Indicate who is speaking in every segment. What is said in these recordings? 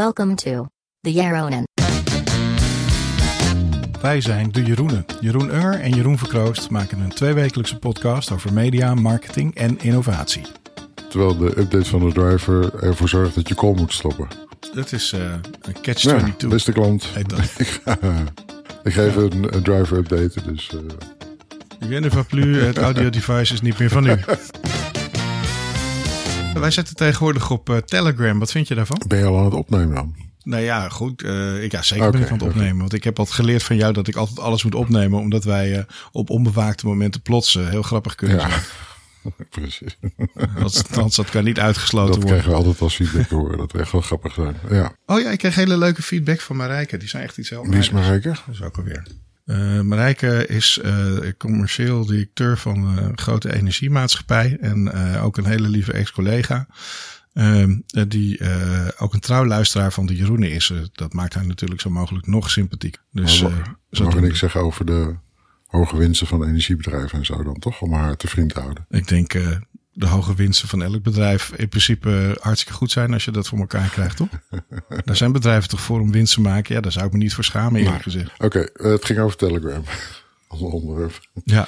Speaker 1: Welcome to the Yaronen.
Speaker 2: Wij zijn de Jeroenen. Jeroen Unger en Jeroen Verkroost maken een tweewekelijkse podcast over media, marketing en innovatie.
Speaker 3: Terwijl de update van de driver ervoor zorgt dat je call moet stoppen.
Speaker 2: Dat is eh, een
Speaker 3: Ja,
Speaker 2: catch-22.
Speaker 3: beste klant. Ik, ga, ik ga even een, een driver updaten. Dus eh,
Speaker 2: Je ne va plus, het audio device is niet meer van u. Wij zetten tegenwoordig op eh, Telegram. Wat vind je daarvan?
Speaker 3: ben je al aan het opnemen dan?
Speaker 2: Nou ja, goed. eh, ik, ja, zeker ben ik aan het opnemen. Want ik heb altijd geleerd van jou dat ik altijd alles moet opnemen. Omdat wij eh, op onbewaakte momenten plots heel grappig kunnen
Speaker 3: Ja,
Speaker 2: zijn.
Speaker 3: precies.
Speaker 2: Althans, dat kan niet uitgesloten
Speaker 3: Dat
Speaker 2: worden.
Speaker 3: krijgen we altijd als feedback te horen. Dat we echt wel grappig zijn. Ja.
Speaker 2: Oh ja, ik kreeg hele leuke feedback van Marijke. Die zijn echt iets heel
Speaker 3: Wie is. Marijke?
Speaker 2: Dat is ook alweer. Eh Marijke is eh, commercieel directeur van een grote energiemaatschappij. En eh, ook een hele lieve ex-collega. Ehm, eh, die ook een trouw luisteraar van de Jeroenen is. Dat maakt haar natuurlijk zo mogelijk nog sympathiek. Dus
Speaker 3: Maar mag- ik niks zeggen over de hoge winsten van energiebedrijven en zo dan toch? Om haar te vriend te houden.
Speaker 2: Ik denk de hoge winsten van elk bedrijf in principe hartstikke goed zijn als je dat voor elkaar krijgt, toch? Daar zijn bedrijven toch voor om winst te maken? Ja, daar zou ik me niet voor schamen, eerlijk gezegd.
Speaker 3: Oké, eh, het ging over Telegram. Als onderwerp.
Speaker 2: Ja.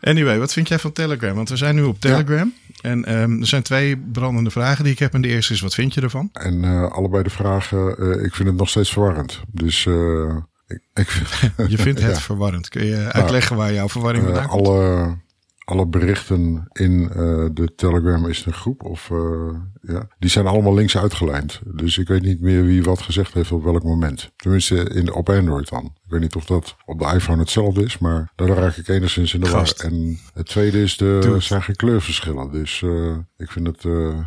Speaker 2: Anyway, wat vind jij van Telegram? Want we zijn nu op Telegram. En ehm, er zijn twee brandende vragen die ik heb. En de eerste is, wat vind je ervan?
Speaker 3: En eh, allebei de vragen, eh, ik vind het nog steeds verwarrend. Dus ik, ik vind
Speaker 2: Je vindt het
Speaker 3: Ja.
Speaker 2: verwarrend. Kun je uitleggen waar jouw verwarring vandaan komt?
Speaker 3: alle, alle berichten in eh, de Telegram is een groep. Of, eh, ja, die zijn allemaal links uitgelijnd. Dus ik weet niet meer wie wat gezegd heeft op welk moment. Tenminste in, op Android dan. Ik weet niet of dat op de iPhone hetzelfde is, maar daar raak ik enigszins in de war. En het tweede is, de,
Speaker 2: Doe
Speaker 3: zijn geen kleurverschillen. Dus eh, ik vind het... eh,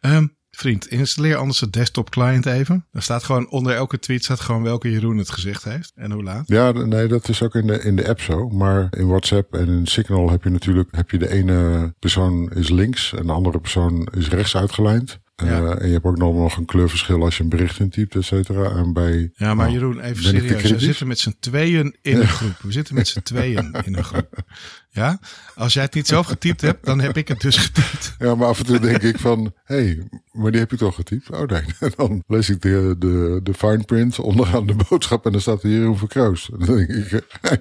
Speaker 2: Ehm, vriend, installeer anders de desktop client even. Er staat gewoon onder elke tweet staat gewoon welke Jeroen het gezegd heeft. En hoe laat.
Speaker 3: Ja, nee, dat is ook in de, in de app zo. Maar in WhatsApp en in Signal heb je natuurlijk heb je de ene persoon is links en de andere persoon is rechts uitgelijnd. Eh,
Speaker 2: Ja.
Speaker 3: en je hebt ook nog, een kleurverschil als je een bericht intypt, et cetera. En bij,
Speaker 2: Ja, maar
Speaker 3: Oh,
Speaker 2: Jeroen, even
Speaker 3: ik
Speaker 2: serieus. We zitten met z'n tweeën in een groep. We zitten met z'n tweeën in een groep. Ja? Als jij het niet zelf getypt hebt, dan heb ik het dus getypt.
Speaker 3: Ja, maar af en toe denk ik van, hé, hey, maar die heb je toch getypt? Oh nee. En dan lees ik de, de, de fine print onderaan de boodschap en dan staat er Jeroen Verkroos. En dan denk ik, hey,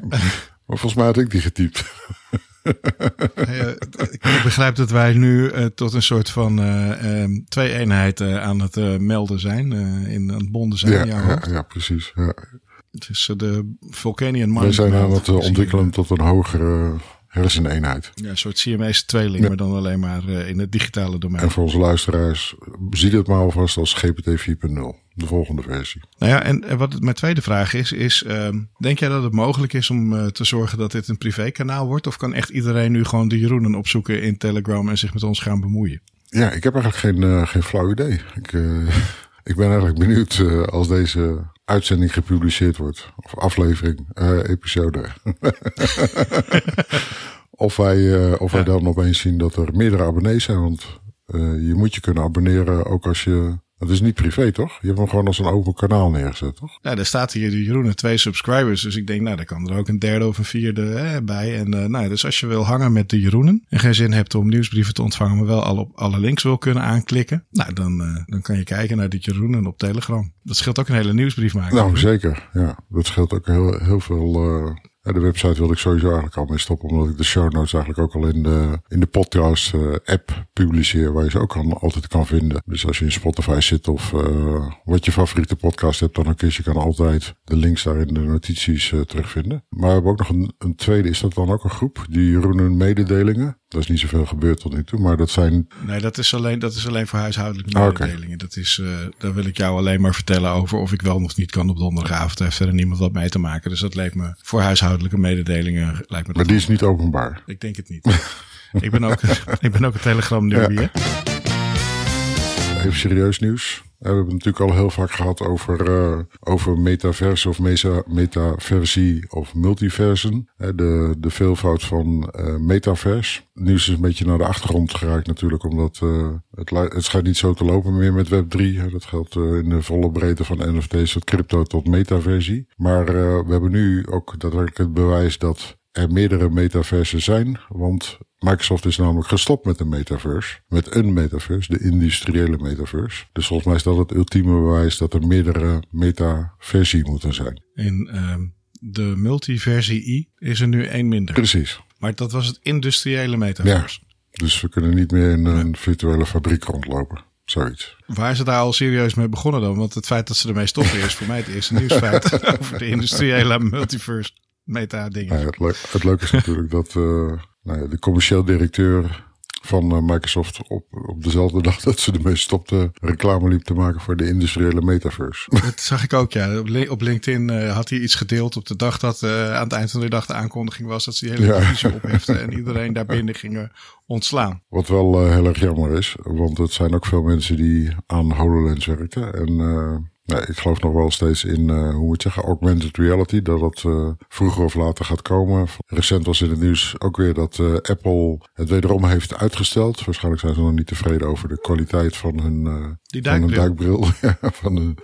Speaker 3: maar volgens mij had ik die getypt.
Speaker 2: Eh, ik begrijp dat wij nu eh, tot een soort van eh, ehm, twee-eenheid eh, aan het eh, melden zijn. eh, in aan het bonden zijn.
Speaker 3: Ja, ja, ja, precies. Ja.
Speaker 2: Het is eh, de Vulcanian Mind.
Speaker 3: Wij zijn aan het eh, ontwikkelen tot een hogere herseneenheid.
Speaker 2: Ja, een soort Siamese tweeling,
Speaker 3: Ja.
Speaker 2: maar dan alleen maar eh, in het digitale domein.
Speaker 3: En voor onze luisteraars, zie het maar alvast als GPT 4.0. De volgende versie.
Speaker 2: Nou ja, en, en wat mijn tweede vraag is, is ehm, denk jij dat het mogelijk is om eh, te zorgen dat dit een privékanaal wordt? Of kan echt iedereen nu gewoon de Jeroenen opzoeken in Telegram en zich met ons gaan bemoeien?
Speaker 3: Ja, ik heb eigenlijk geen, eh, geen flauw idee. Ik, eh, ik ben eigenlijk benieuwd als deze uitzending gepubliceerd wordt. Of aflevering, episode. of wij, of wij dan opeens zien dat er meerdere abonnees zijn. Want je moet je kunnen abonneren ook als je... Het is niet privé, toch? Je hebt hem gewoon als een open kanaal neergezet, toch?
Speaker 2: Nou, daar staat hier de Jeroenen twee subscribers. Dus ik denk, nou, daar kan er ook een derde of een vierde eh, bij. En eh, nou, dus als je wil hangen met de Jeroenen en geen zin hebt om nieuwsbrieven te ontvangen, maar wel alle, alle links wil kunnen aanklikken, nou, dan, eh, dan kan je kijken naar de Jeroenen op Telegram. Dat scheelt ook een hele nieuwsbrief maken.
Speaker 3: Nou, zeker. Ja, dat scheelt ook heel, heel veel. eh, ja, de website wilde ik sowieso eigenlijk al mee stoppen, omdat ik de show notes eigenlijk ook al in de, in de podcast eh, app publiceer, waar je ze ook altijd kan vinden. Dus als je in Spotify zit of eh, wat je favoriete podcast hebt, dan kun je kan altijd de links daar in de notities eh, terugvinden. Maar we hebben ook nog een, een tweede, is dat dan ook een groep? Die Jeroenen mededelingen. Dat is niet zoveel gebeurd tot nu toe, maar dat zijn
Speaker 2: Nee, dat is alleen, dat is alleen voor huishoudelijke
Speaker 3: Ah,
Speaker 2: mededelingen. Dat is, eh, daar wil ik jou alleen maar vertellen over of ik wel nog niet kan op donderdagavond. Daar heeft verder niemand wat mee te maken. Dus dat lijkt me voor huishoudelijke mededelingen. Lijkt me
Speaker 3: Maar die is niet openbaar.
Speaker 2: Ik denk het niet. ik, ben ook, ik ben ook een telegram newbie, hè?
Speaker 3: Even serieus nieuws. Eh, We hebben het natuurlijk al heel vaak gehad over, eh, over metaverse of mesa, metaversie of multiversen. Eh, De, de veelvoud van eh metaverse. Nieuws is een beetje naar de achtergrond geraakt natuurlijk, omdat het, het schijnt niet zo te lopen meer met Web3. hè. Dat geldt in de volle breedte van NFT's tot crypto tot metaversie. Maar we hebben nu ook daadwerkelijk het bewijs dat er meerdere metaversen zijn. Want Microsoft is namelijk gestopt met de metaverse. Met een metaverse, de industriële metaverse. Dus volgens mij is dat het ultieme bewijs dat er meerdere metaversie moeten zijn.
Speaker 2: In ehm, de multiversie I is er nu één minder.
Speaker 3: Precies.
Speaker 2: Maar dat was het industriële metaverse.
Speaker 3: Dus we kunnen niet meer in een virtuele fabriek rondlopen. Zoiets.
Speaker 2: Waar ze daar al serieus mee begonnen dan? Want het feit dat ze ermee stoppen is voor mij het eerste nieuwsfeit over de industriële multiverse meta dingen.
Speaker 3: Nou ja, het, le het, leuke is natuurlijk dat uh, nou ja, de commercieel directeur van uh, Microsoft op, op dezelfde dag dat ze ermee stopte reclame liep te maken voor de industriële metaverse.
Speaker 2: Dat zag ik ook, ja. Op LinkedIn uh, had hij iets gedeeld op de dag dat aan het eind van de dag de aankondiging was dat ze die hele ja. divisie ophefte en iedereen daar binnen ging ontslaan.
Speaker 3: Wat wel heel erg jammer is, want het zijn ook veel mensen die aan HoloLens werken en Nee, ik geloof nog wel steeds in, uh, hoe moet je zeggen, augmented reality. Dat dat uh, vroeger of later gaat komen. Recent was in het nieuws ook weer dat uh, Apple het wederom heeft uitgesteld. Waarschijnlijk zijn ze nog niet tevreden over de kwaliteit van hun,
Speaker 2: Die
Speaker 3: van hun duikbril. van hun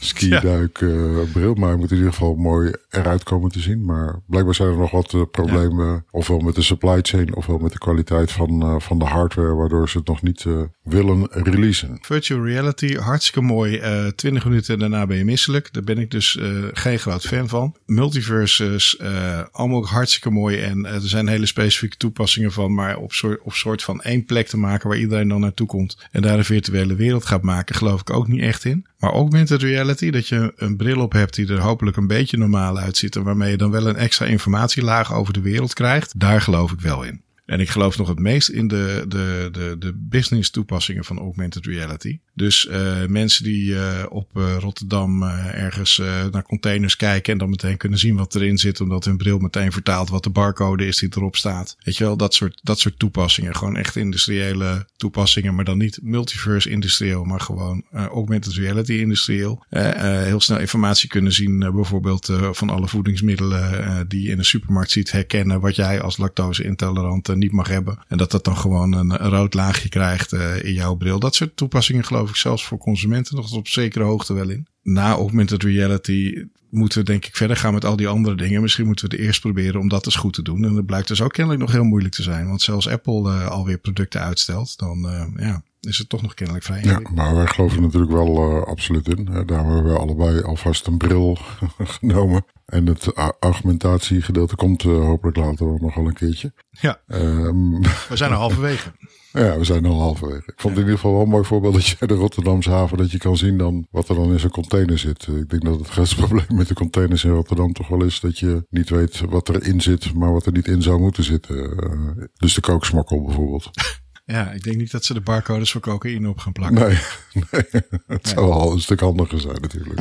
Speaker 3: skiduikbril. Ja. bril, maar hij moet in ieder geval mooi eruit komen te zien. Maar blijkbaar zijn er nog wat problemen. Ja. Ofwel met de supply chain, ofwel met de kwaliteit van, van de hardware. Waardoor ze het nog niet willen releasen.
Speaker 2: Virtual reality, hartstikke mooi. Uh, 20 minuten daarna ben je misselijk. Daar ben ik dus uh, geen groot fan van. Multiverses, uh, allemaal hartstikke mooi. En er zijn hele specifieke toepassingen van. Maar op soort, op soort van één plek te maken waar iedereen dan naartoe komt. En daar een virtuele wereld gaat maken, geloof ik ook niet echt in. Maar augmented reality, dat je een bril op hebt die er hopelijk een beetje normaal uitziet. En waarmee je dan wel een extra informatielaag over de wereld krijgt. Daar geloof ik wel in. En ik geloof nog het meest in de, de, de, de business toepassingen van augmented reality. Dus uh, mensen die uh, op uh, Rotterdam ergens naar containers kijken en dan meteen kunnen zien wat erin zit, omdat hun bril meteen vertaalt wat de barcode is die erop staat. Weet je wel, dat soort, dat soort toepassingen. Gewoon echt industriële toepassingen, maar dan niet multiverse industrieel, maar gewoon augmented reality industrieel. heel snel informatie kunnen zien, bijvoorbeeld van alle voedingsmiddelen die je in een supermarkt ziet, herkennen wat jij als lactose intolerant niet mag hebben. En dat dat dan gewoon een, rood laagje krijgt uh, in jouw bril. Dat soort toepassingen geloof ik zelfs voor consumenten nog op zekere hoogte wel in. Na augmented reality moeten we denk ik verder gaan met al die andere dingen. Misschien moeten we het eerst proberen om dat eens goed te doen. En dat blijkt dus ook kennelijk nog heel moeilijk te zijn. Want zelfs Apple uh, alweer producten uitstelt. Dan ja, is het toch nog kennelijk vrij
Speaker 3: Ja, maar wij geloven natuurlijk wel uh, absoluut in. Daar hebben we allebei alvast een bril genomen. En het argumentatiegedeelte komt uh, hopelijk later nog wel een keertje.
Speaker 2: Ja, um, we zijn er halverwege.
Speaker 3: Ja, we zijn al halverwege. Ik vond het in ieder geval wel een mooi voorbeeld dat je de Rotterdamse haven, dat je kan zien dan wat er dan in zo'n container zit. Ik denk dat het grootste probleem met de containers in Rotterdam toch wel is dat je niet weet wat erin zit, maar wat er niet in zou moeten zitten. Uh, dus de kooksmokkel bijvoorbeeld.
Speaker 2: Ja, ik denk niet dat ze de barcodes voor cocaïne op gaan plakken.
Speaker 3: Nee, nee het zou al een stuk handiger zijn natuurlijk.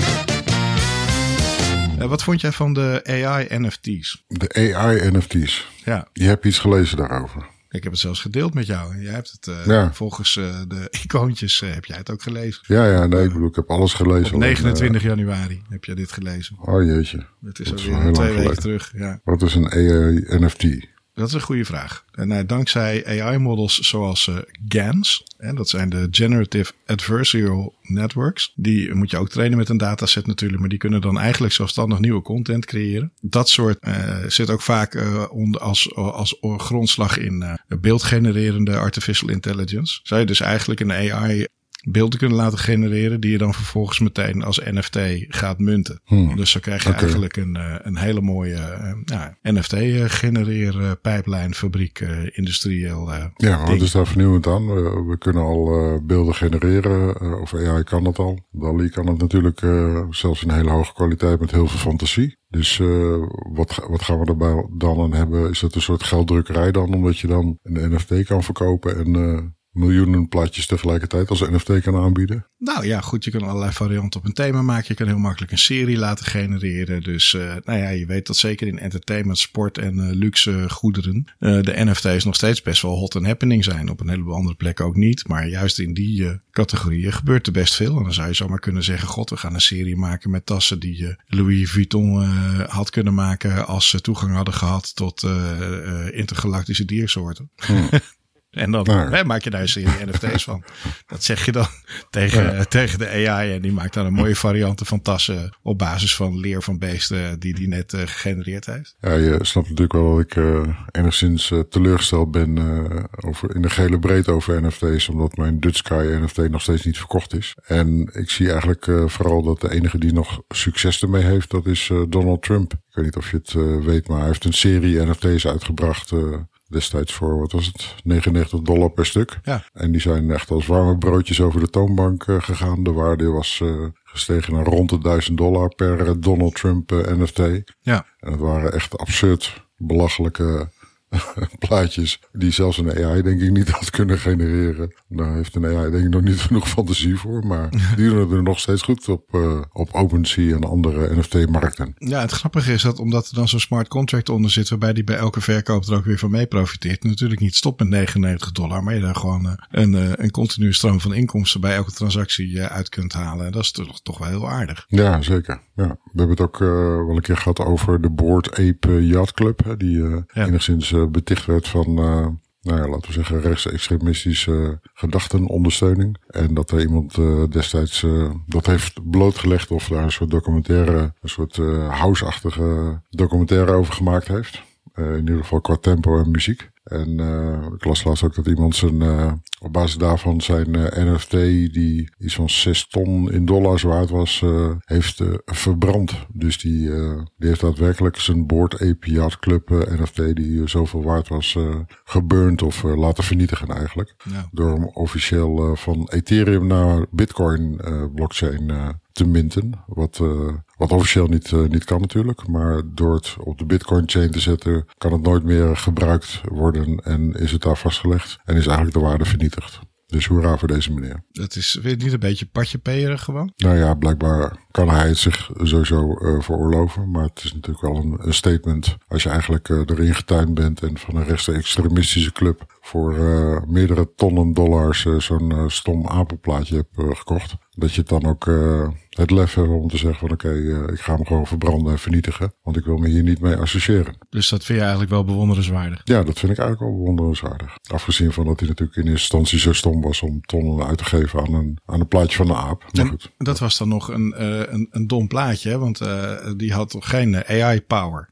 Speaker 2: Uh, wat vond jij van de AI NFT's?
Speaker 3: De AI NFT's?
Speaker 2: Ja.
Speaker 3: Je hebt iets gelezen daarover.
Speaker 2: Ik heb het zelfs gedeeld met jou. Jij hebt het uh, ja. volgens uh, de icoontjes uh, heb jij het ook geleleven.
Speaker 3: Ja, ja, nee, ik bedoel, ik heb alles gelezen.
Speaker 2: Op 29 en, januari heb je dit gelezen.
Speaker 3: Oh jeetje.
Speaker 2: Het is alweer twee weken terug. Ja.
Speaker 3: Wat is een AI NFT?
Speaker 2: Dat is een goede vraag. En uh, dankzij AI-models zoals uh, GANs, en dat zijn de Generative Adversarial Networks, die moet je ook trainen met een dataset natuurlijk, maar die kunnen dan eigenlijk zelfstandig nieuwe content creëren. Dat soort uh, zit ook vaak onder als, als grondslag in beeldgenererende artificial intelligence. Zou je dus eigenlijk een AI beelden kunnen laten genereren die je dan vervolgens meteen als NFT gaat munten. Hmm. Dus zo krijg je okay. eigenlijk een, een hele mooie uh, ja, NFT genereer pijplijn fabriek industrieel.
Speaker 3: Ja, wat is daar vernieuwend aan? We, kunnen al beelden genereren of AI kan dat al. DALI kan het natuurlijk zelfs in hele hoge kwaliteit met heel veel fantasie. Dus wat, wat gaan we erbij dan aan hebben? Is dat een soort gelddrukkerij dan? Omdat je dan een NFT kan verkopen en miljoenen plaatjes tegelijkertijd als NFT kan aanbieden?
Speaker 2: Nou ja, goed, je kan allerlei varianten op een thema maken. Je kan heel makkelijk een serie laten genereren. Dus uh, nou ja, je weet dat zeker in entertainment, sport en uh, luxe goederen uh, de NFT's nog steeds best wel hot en happening zijn. Op een heleboel andere plekken ook niet. Maar juist in die categorieën gebeurt er best veel. En dan zou je zomaar kunnen zeggen, god, we gaan een serie maken met tassen die Louis Vuitton had kunnen maken als ze toegang hadden gehad tot intergalactische diersoorten. Hmm. En dan hè, maak je daar een serie NFT's van. Dat zeg je dan tegen, tegen de AI. En die maakt dan een mooie varianten van tassen op basis van leer van beesten die die net eh, gegenereerd heeft.
Speaker 3: Ja, je snapt natuurlijk wel dat ik eh, enigszins eh, teleurgesteld ben eh, over, in de gele breedte over NFT's, omdat mijn Dutch Sky NFT nog steeds niet verkocht is. En ik zie eigenlijk eh, vooral dat de enige die nog succes ermee heeft, dat is eh, Donald Trump. Ik weet niet of je het eh, weet, maar hij heeft een serie NFT's uitgebracht. Destijds voor, wat was het, 99 dollar per stuk.
Speaker 2: Ja.
Speaker 3: En die zijn echt als warme broodjes over de toonbank eh, gegaan. De waarde was eh, gestegen naar rond de 1000 dollar per Donald Trump eh, NFT.
Speaker 2: Ja,
Speaker 3: En het waren echt absurd belachelijke plaatjes die zelfs een AI denk ik niet had kunnen genereren. Daar heeft een AI denk ik nog niet genoeg fantasie voor. Maar die doen het er nog steeds goed op, eh, op OpenSea en andere NFT-markten.
Speaker 2: Ja, het grappige is dat omdat er dan zo'n smart contract onder zit, waarbij die bij elke verkoop er ook weer van mee profiteert, natuurlijk niet stopt met 99 dollar, maar je daar gewoon eh, een, eh, een continue stroom van inkomsten bij elke transactie uit kunt halen. En dat is toch, toch wel heel aardig.
Speaker 3: Ja, zeker. Ja. We hebben het ook wel een keer gehad over de Board Ape Yacht Club. Hè, die
Speaker 2: Ja.
Speaker 3: enigszins eh, beticht werd van, eh, nou ja, laten we zeggen, rechtsextremistische gedachtenondersteuning. En dat er iemand eh, destijds dat heeft blootgelegd of daar een soort documentaire, een soort house-achtige documentaire over gemaakt heeft. In ieder geval qua tempo en muziek. En eh, ik las laatst ook dat iemand zijn, eh, op basis daarvan zijn eh, NFT, die iets van 6 ton in dollars waard was, heeft verbrand. Dus die, die heeft daadwerkelijk zijn Board Ape Yacht Club NFT, die zoveel waard was, geburnt of laten vernietigen eigenlijk.
Speaker 2: Ja.
Speaker 3: Door hem officieel van Ethereum naar Bitcoin blockchain te minten. Wat, eh, wat officieel niet, eh, niet kan natuurlijk. Maar door het op de Bitcoin chain te zetten, kan het nooit meer gebruikt worden. En is het daar vastgelegd. En is eigenlijk de waarde vernietigd. Dus hoera voor deze meneer.
Speaker 2: Dat is weer niet een beetje patje perig gewoon.
Speaker 3: Nou ja, blijkbaar kan hij het zich sowieso eh veroorloven. Maar het is natuurlijk wel een, een statement. Als je eigenlijk erin getuind bent en van een rechts-extremistische club voor meerdere tonnen dollars zo'n stom apenplaatje hebt gekocht. Dat je het dan ook eh, het lef hebt om te zeggen van oké, eh, ik ga hem gewoon verbranden en vernietigen. Want ik wil me hier niet mee associëren.
Speaker 2: Dus dat vind je eigenlijk wel bewonderenswaardig.
Speaker 3: Ja, dat vind ik eigenlijk wel bewonderenswaardig. Afgezien van dat hij natuurlijk in eerste instantie zo stom was om tonnen uit te geven aan een, aan een plaatje van een aap. Maar
Speaker 2: En
Speaker 3: goed.
Speaker 2: dat was dan nog een, eh, een, een dom plaatje, hè, want die had toch geen eh, AI-power.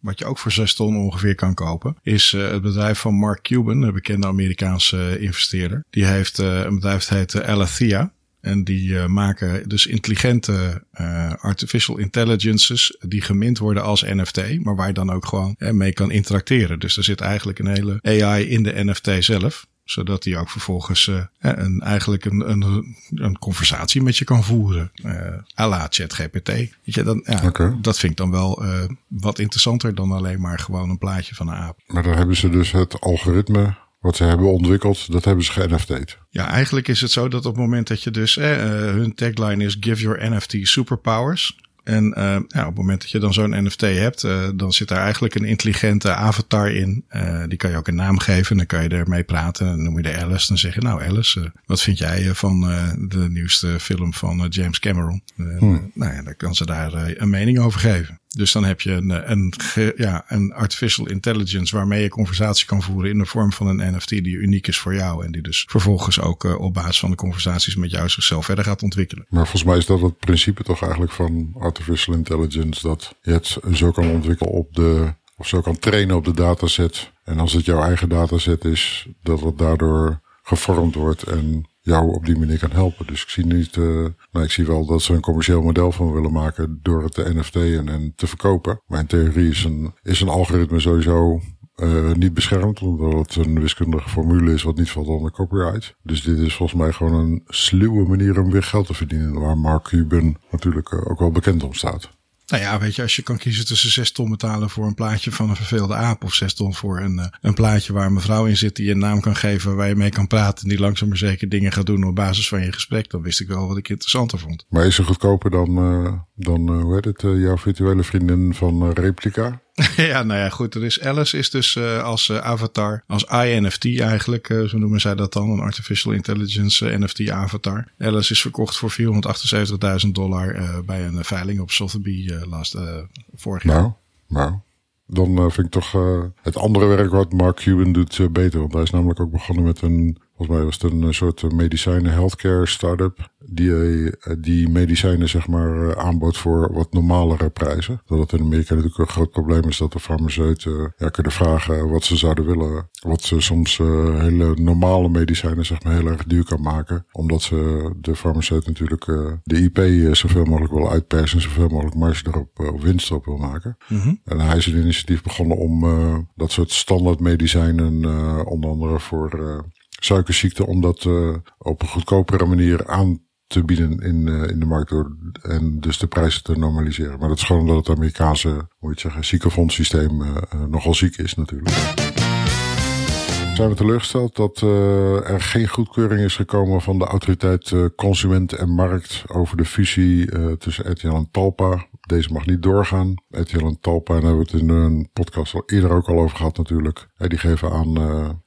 Speaker 2: wat je ook voor 6 ton ongeveer kan kopen, is het bedrijf van Mark Cuban, een bekende Amerikaanse investeerder. Die heeft een bedrijf dat heet Alethea. En die eh, maken dus intelligente eh, artificial intelligences die gemint worden als NFT, maar waar je dan ook gewoon eh, mee kan interacteren. Dus er zit eigenlijk een hele AI in de NFT zelf zodat hij ook vervolgens eh, een, eigenlijk een, een, een conversatie met je kan voeren. eh à la ChatGPT. Weet je, dan, ja. Dat vind ik dan wel wat interessanter dan alleen maar gewoon een plaatje van een aap.
Speaker 3: Maar dan hebben ze dus het algoritme wat ze hebben ontwikkeld, dat hebben ze ge-NFT'd.
Speaker 2: Ja, eigenlijk is het zo dat op het moment dat je dus, eh, eh, hun tagline is Give Your NFT Superpowers. En eh, ja, op het moment dat je dan zo'n NFT hebt, eh, dan zit daar eigenlijk een intelligente avatar in. Die kan je ook een naam geven. Dan kan je ermee praten. Dan noem je de Alice. Dan zeg je, nou Alice, wat vind jij van de nieuwste film van James Cameron? Eh, Nou ja, dan kan ze daar een mening over geven. Dus dan heb je een, eh, een, ja, een artificial intelligence waarmee je conversatie kan voeren in de vorm van een NFT die uniek is voor jou. En die dus vervolgens ook eh, op basis van de conversaties met jou zichzelf verder gaat ontwikkelen.
Speaker 3: Maar volgens mij is dat het principe toch eigenlijk van artificial intelligence. Dat je het zo kan ontwikkelen op de, of zo kan trainen op de dataset. En als het jouw eigen dataset is, dat het daardoor gevormd wordt en jou op die manier kan helpen. Dus ik zie niet, eh, nou ik zie wel dat ze een commercieel model van willen maken door het te NFT'en en te verkopen. In theorie is een, is een algoritme sowieso eh, niet beschermd, omdat het een wiskundige formule is wat niet valt onder copyright. Dus dit is volgens mij gewoon een sluwe manier om weer geld te verdienen, waar Mark Cuban natuurlijk eh, ook wel bekend om staat.
Speaker 2: Nou ja, weet je, als je kan kiezen tussen 6 ton betalen voor een plaatje van een verveelde aap. of 6 ton voor een, eh, een plaatje waar een mevrouw in zit die je een naam kan geven. waar je mee kan praten. en die langzaam maar zeker dingen gaat doen op basis van je gesprek. dan wist ik wel wat ik interessanter vond.
Speaker 3: Maar is ze goedkoper dan, eh, dan eh, hoe heet het, jouw virtuele vriendin van Replica?
Speaker 2: ja, nou ja, goed. Er is Alice is dus eh, als eh, avatar, als INFT eigenlijk, eh, zo noemen zij dat dan, een artificial intelligence NFT avatar. Alice is verkocht voor 478.000 dollar bij een veiling op Sotheby's eh last, vorig jaar.
Speaker 3: Nou, nou. dan vind ik toch het andere werk wat Mark Cuban doet beter. Want hij is namelijk ook begonnen met een Volgens mij was het een soort medicijnen healthcare start-up. Die, die medicijnen zeg maar aanbood voor wat normalere prijzen. Dat het in Amerika natuurlijk een groot probleem is dat de farmaceuten ja, kunnen vragen wat ze zouden willen. Wat ze soms hele normale medicijnen zeg maar heel erg duur kan maken. Omdat ze de farmaceut natuurlijk de IP zoveel mogelijk wil uitpersen. En zoveel mogelijk marge erop op winst op wil maken.
Speaker 2: Mm
Speaker 3: En hij is een initiatief begonnen om dat soort standaard medicijnen onder andere voor suikerziekte om dat uh, op een goedkopere manier aan te bieden in, uh, in de markt door en dus de prijzen te normaliseren. Maar dat is gewoon omdat het Amerikaanse, moet je zeggen, ziekenfondssysteem uh, nogal ziek is natuurlijk. Zijn we teleurgesteld dat er geen goedkeuring is gekomen van de autoriteit Consument en Markt over de fusie tussen RTL en Talpa. Deze mag niet doorgaan. RTL en Talpa, daar hebben we het in een podcast al eerder ook al over gehad natuurlijk. die geven aan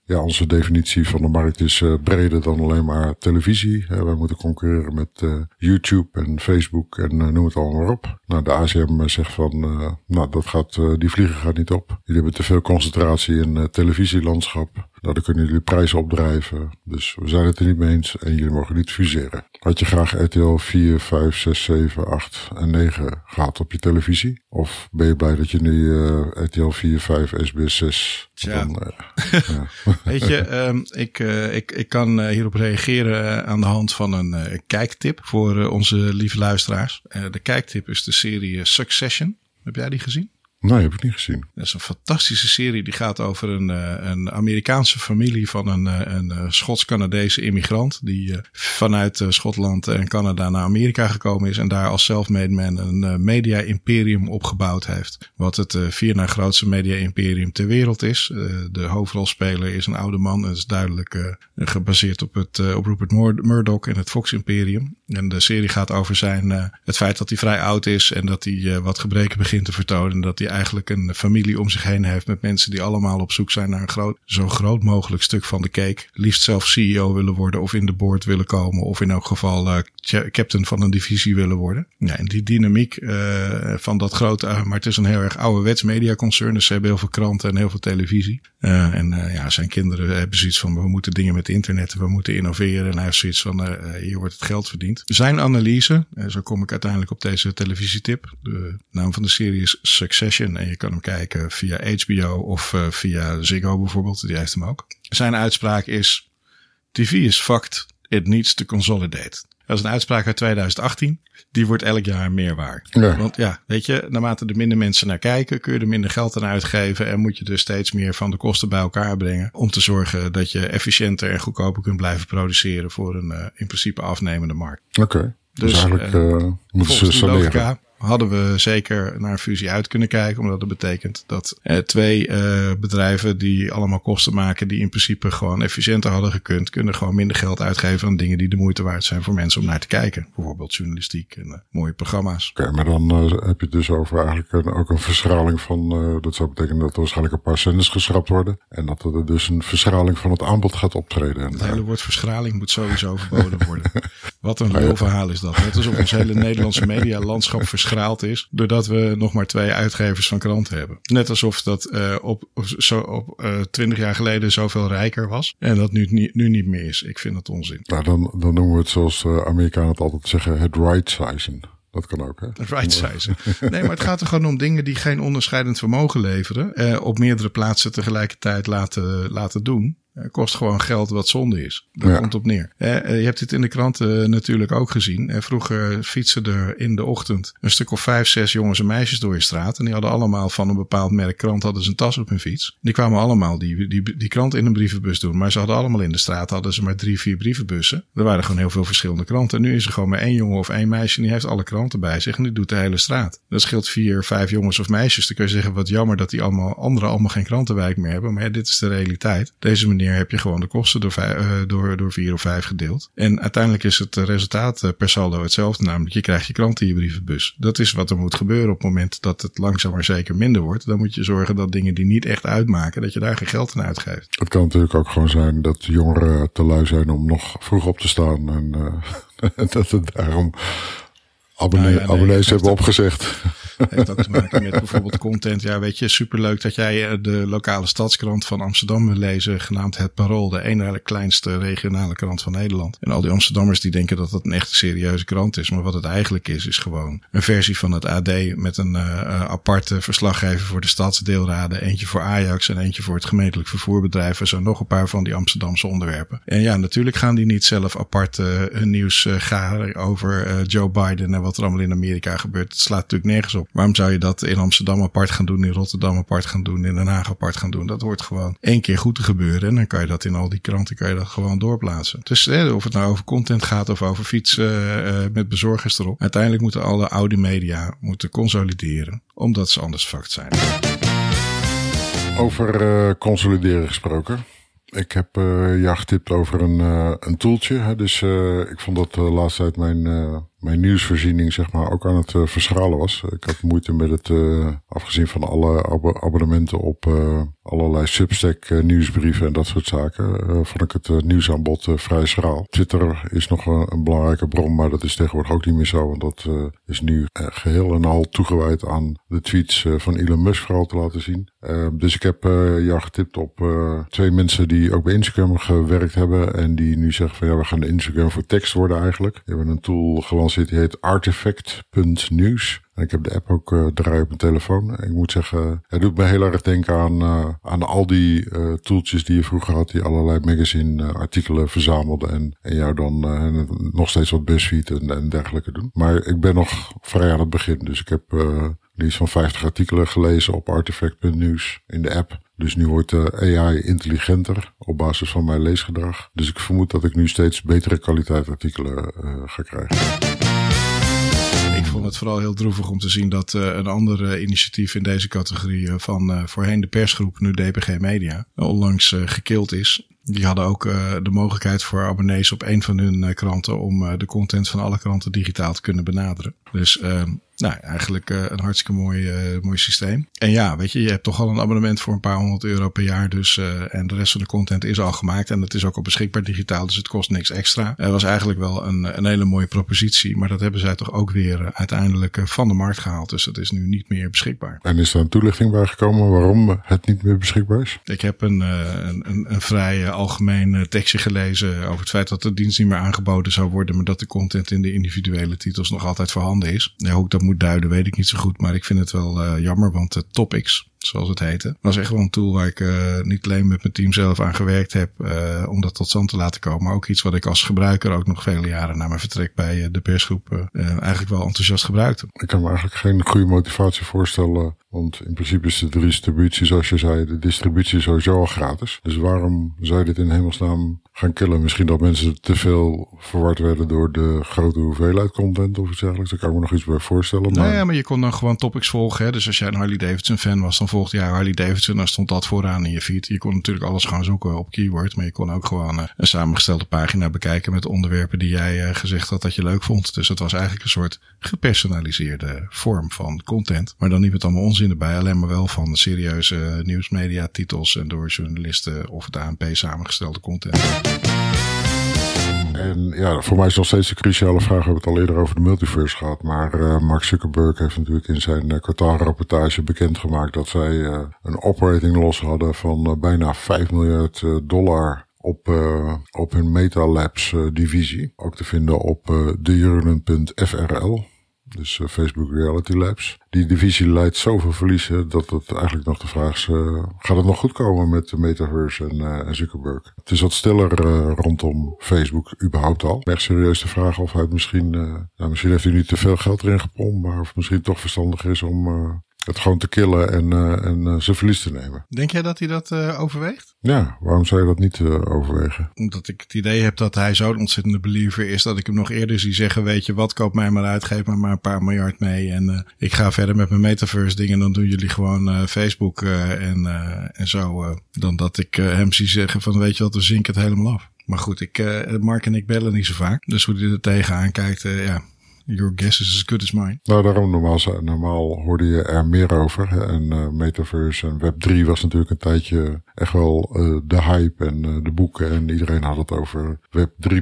Speaker 3: ja, onze definitie van de markt is uh, breder dan alleen maar televisie. Uh, wij moeten concurreren met uh, YouTube en Facebook en noem het allemaal maar op. Nou, de ACM zegt van, nou, dat gaat, die vliegen gaat niet op. Jullie hebben te veel concentratie in het televisielandschap. Nou, dan kunnen jullie prijzen opdrijven. Dus we zijn het er niet mee eens en jullie mogen niet fuseren. Had je graag RTL 4, 5, 6, 7, 8 en 9 gehad op je televisie? Of ben je blij dat je nu RTL 4, 5, SBS 6...
Speaker 2: Tja. Dan, ja. Weet je, um, ik, uh, ik, ik kan uh, hierop reageren uh, aan de hand van een kijktip voor onze lieve luisteraars. de kijktip is de serie Succession. Heb jij die gezien?
Speaker 3: Nee, heb ik niet gezien.
Speaker 2: Dat is een fantastische serie. Die gaat over een, een Amerikaanse familie van een, een Schots-Canadese immigrant. Die vanuit Schotland en Canada naar Amerika gekomen is. En daar als self-made man een media-imperium opgebouwd heeft. Wat het vier na grootste media-imperium ter wereld is. de hoofdrolspeler is een oude man. Het is duidelijk gebaseerd op, het, op Rupert Murdoch en het Fox-imperium. En de serie gaat over zijn, het feit dat hij vrij oud is. En dat hij wat gebreken begint te vertonen. En dat hij eigenlijk een familie om zich heen heeft met mensen die allemaal op zoek zijn naar een groot, zo groot mogelijk stuk van de cake. Liefst zelf CEO willen worden of in de board willen komen of in elk geval uh, captain van een divisie willen worden. Ja, en die dynamiek van dat grote, maar het is een heel erg ouderwets mediaconcern, dus ze hebben heel veel kranten en heel veel televisie. en ja, zijn kinderen hebben zoiets van we moeten dingen met internet, we moeten innoveren en hij heeft zoiets van hier wordt het geld verdiend. Zijn analyse, zo kom ik uiteindelijk op deze televisietip. De naam van de serie is Succession en je kan hem kijken via HBO of uh, via Ziggo bijvoorbeeld. Die heeft hem ook. Zijn uitspraak is: TV is fucked. It needs to consolidate. Dat is een uitspraak uit 2018. Die wordt elk jaar meer waar.
Speaker 3: Ja.
Speaker 2: Want ja, weet je, naarmate er minder mensen naar kijken, kun je er minder geld aan uitgeven. En moet je dus steeds meer van de kosten bij elkaar brengen. Om te zorgen dat je efficiënter en goedkoper kunt blijven produceren voor een uh, in principe afnemende markt.
Speaker 3: Oké. Okay. Dus, dus eigenlijk uh, moeten ze saneren.
Speaker 2: Hadden we zeker naar een fusie uit kunnen kijken. Omdat dat betekent dat eh, twee uh, bedrijven die allemaal kosten maken, die in principe gewoon efficiënter hadden gekund, kunnen gewoon minder geld uitgeven aan dingen die de moeite waard zijn voor mensen om naar te kijken. Bijvoorbeeld journalistiek en uh, mooie programma's.
Speaker 3: Oké, okay, maar dan heb je het dus over eigenlijk een, ook een verschraling van, dat zou betekenen dat er waarschijnlijk een paar zenders geschrapt worden. En dat er dus een verschraling van het aanbod gaat optreden.
Speaker 2: Het hele woord verschraling moet sowieso verboden worden. Wat een heel verhaal is dat. Het is op ons hele Nederlandse medialandschap is. Doordat we nog maar twee uitgevers van kranten hebben. Net alsof dat uh, op, zo, op uh, 20 jaar geleden zoveel rijker was. En dat nu, nu niet meer is. Ik vind dat onzin.
Speaker 3: Nou, dan, dan noemen we het zoals uh, Amerikanen het altijd zeggen. Het right sizing. Dat kan ook, hè?
Speaker 2: Right size. Nee, maar het gaat er gewoon om dingen die geen onderscheidend vermogen leveren. Eh, op meerdere plaatsen tegelijkertijd laten, laten doen. Uh, kost gewoon geld wat zonde is. Daar ja. komt op neer. Uh, je hebt dit in de kranten natuurlijk ook gezien. vroeger fietsen er in de ochtend een stuk of vijf, zes jongens en meisjes door je straat. En die hadden allemaal van een bepaald merk krant hadden ze een tas op hun fiets. Die kwamen allemaal die, die, die krant in een brievenbus doen. Maar ze hadden allemaal in de straat hadden ze maar drie, vier brievenbussen. Er waren gewoon heel veel verschillende kranten. En nu is er gewoon maar één jongen of één meisje en die heeft alle kranten bij zich. En die doet de hele straat. Dat scheelt vier, vijf jongens of meisjes. Dan kun je zeggen wat jammer dat die allemaal, anderen allemaal geen krantenwijk meer hebben. Maar ja, dit is de realiteit. Deze manier heb je gewoon de kosten door, uh, door, door vier of vijf gedeeld. En uiteindelijk is het resultaat per saldo hetzelfde. Namelijk, je krijgt je krant in je brievenbus. Dat is wat er moet gebeuren op het moment dat het langzaam maar zeker minder wordt. Dan moet je zorgen dat dingen die niet echt uitmaken, dat je daar geen geld aan uitgeeft.
Speaker 3: Het kan natuurlijk ook gewoon zijn dat jongeren te lui zijn om nog vroeg op te staan. En dat het daarom abonnee,
Speaker 2: Nou ja, nee,
Speaker 3: abonnees hebben
Speaker 2: ook-
Speaker 3: opgezegd.
Speaker 2: heeft ook te maken met bijvoorbeeld content. Ja, weet je, superleuk dat jij eh, de lokale stadskrant van Amsterdam wil lezen, genaamd Het Parool, de ene kleinste regionale krant van Nederland. En al die Amsterdammers die denken dat dat een echte serieuze krant is, maar wat het eigenlijk is, is gewoon een versie van het AD met een eh, eh, aparte verslaggever voor de stadsdeelraden, eentje voor Ajax en eentje voor het gemeentelijk vervoerbedrijf en zo nog een paar van die Amsterdamse onderwerpen. En ja, natuurlijk gaan die niet zelf apart hun nieuws garen over Joe Biden en wat er allemaal in Amerika gebeurt. Het slaat natuurlijk nergens op. Waarom zou je dat in Amsterdam apart gaan doen, in Rotterdam apart gaan doen, in Den Haag apart gaan doen? Dat hoort gewoon één keer goed te gebeuren. En dan kan je dat in al die kranten kan je dat gewoon doorplaatsen. Dus of het nou over content gaat of over fietsen eh, eh, met bezorgers erop. Uiteindelijk moeten alle oude media moeten consolideren. Omdat ze anders fucked zijn.
Speaker 3: Over eh, consolideren gesproken. Ik heb jou getipt over een, eh, een toeltje. Hè. Dus ik vond dat de laatste tijd mijn, mijn nieuwsvoorziening zeg maar, ook aan het eh, verschralen was. Ik had moeite met het, eh, afgezien van alle abo- abonnementen op eh, allerlei Substack nieuwsbrieven en dat soort zaken, vond ik het nieuwsaanbod vrij schraal. Twitter is nog een, belangrijke bron, maar dat is tegenwoordig ook niet meer zo. Want dat is nu eh, geheel en al toegewijd aan de tweets van Elon Musk vooral te laten zien. Dus ik heb jou getipt op twee mensen die ook bij Instagram gewerkt hebben. En die nu zeggen van ja, we gaan Instagram voor tekst worden eigenlijk. We hebben een tool gelanceerd die heet artifact.news. En ik heb de app ook eh draaien op mijn telefoon. Ik moet zeggen, het doet me heel erg denken aan, eh, aan al die eh tooltjes die je vroeger had. Die allerlei magazine artikelen verzamelden. En, en jou dan nog steeds wat BuzzFeed en, en dergelijke doen. Maar ik ben nog vrij aan het begin. Dus ik heb iets van 50 artikelen gelezen op artifact.news in de app. Dus nu wordt de AI intelligenter op basis van mijn leesgedrag. Dus ik vermoed dat ik nu steeds betere kwaliteit artikelen eh, ga krijgen.
Speaker 2: Ik vond het vooral heel droevig om te zien dat eh, een ander eh, initiatief in deze categorie van voorheen de persgroep, nu DPG Media, onlangs gekild is. Die hadden ook de mogelijkheid voor abonnees op een van hun kranten om de content van alle kranten digitaal te kunnen benaderen. Dus uh, nou, eigenlijk uh, een hartstikke mooi, uh, mooi systeem. En ja, weet je, je hebt toch al een abonnement voor een paar honderd euro per jaar. Dus, uh, en de rest van de content is al gemaakt. En het is ook al beschikbaar digitaal, dus het kost niks extra. Het was eigenlijk wel een, een hele mooie propositie. Maar dat hebben zij toch ook weer uiteindelijk van de markt gehaald. Dus dat is nu niet meer beschikbaar.
Speaker 3: En is er een toelichting bij gekomen waarom het niet meer beschikbaar is?
Speaker 2: Ik heb een, een, een, een vrij algemeen tekstje gelezen over het feit dat de dienst niet meer aangeboden zou worden. Maar dat de content in de individuele titels nog altijd voorhanden is. Ja, hoe ik dat moet duiden, weet ik niet zo goed. Maar ik vind het wel uh, jammer, want de Topics, zoals het heette, was echt wel een tool waar ik uh, niet alleen met mijn team zelf aan gewerkt heb uh, om dat tot stand te laten komen. Maar ook iets wat ik als gebruiker ook nog vele jaren na mijn vertrek bij de persgroep eigenlijk wel enthousiast gebruikte.
Speaker 3: Ik kan me eigenlijk geen goede motivatie voorstellen. Want in principe is de distributie, zoals je zei, de distributie sowieso al gratis. Dus waarom zou je dit in hemelsnaam gaan killen? Misschien dat mensen te veel verward werden door de grote hoeveelheid content of iets dergelijks. Daar kan ik me nog iets bij voorstellen.
Speaker 2: Maar... Nou ja, maar je kon dan gewoon topics volgen. Hè? Dus als jij een Harley Davidson fan was, dan volgde jij Harley Davidson. Dan stond dat vooraan in je feed. Je kon natuurlijk alles gaan zoeken op keyword. Maar je kon ook gewoon uh, een samengestelde pagina bekijken met onderwerpen die jij uh, gezegd had dat je leuk vond. Dus het was eigenlijk een soort gepersonaliseerde vorm van content. Maar dan niet met allemaal onzin erbij. Alleen maar wel van serieuze nieuwsmedia titels en door journalisten of het ANP samengestelde content.
Speaker 3: En ja, voor mij is nog steeds de cruciale vraag. We hebben het al eerder over de multiverse gehad. Maar uh, Mark Zuckerberg heeft natuurlijk in zijn uh, kwartaalrapportage bekendgemaakt dat zij uh, een operating loss hadden van bijna 5 miljard dollar op, op hun Meta Labs divisie. Ook te vinden op uh. Dus uh, Facebook Reality Labs. Die divisie leidt zoveel verliezen dat het eigenlijk nog de vraag is: uh, gaat het nog goed komen met de Metaverse en, uh, en Zuckerberg? Het is wat stiller rondom Facebook überhaupt al. Echt serieus de vraag of hij misschien, nou, misschien heeft hij nu te veel geld erin gepompt, maar of misschien toch verstandig is om het gewoon te killen en, uh, en uh, zijn verlies te nemen.
Speaker 2: Denk jij dat hij dat uh, overweegt?
Speaker 3: Ja, waarom zou je dat niet overwegen?
Speaker 2: Omdat ik het idee heb dat hij zo'n ontzettende believer is dat ik hem nog eerder zie zeggen: Weet je wat, koop mij maar uit, geef me maar een paar miljard mee. En ik ga verder met mijn metaverse dingen. Dan doen jullie gewoon Facebook en, en zo. dan dat ik hem zie zeggen: van Weet je wat, we zinken het helemaal af. Maar goed, ik, Mark en ik bellen niet zo vaak. Dus hoe hij er tegenaan kijkt, ja, Your guess is as good as mine.
Speaker 3: Nou, daarom normaal, normaal hoorde je er meer over. En uh, Metaverse en Web3 was natuurlijk een tijdje echt wel uh, de hype en uh, de boeken. En iedereen had het over Web 3.0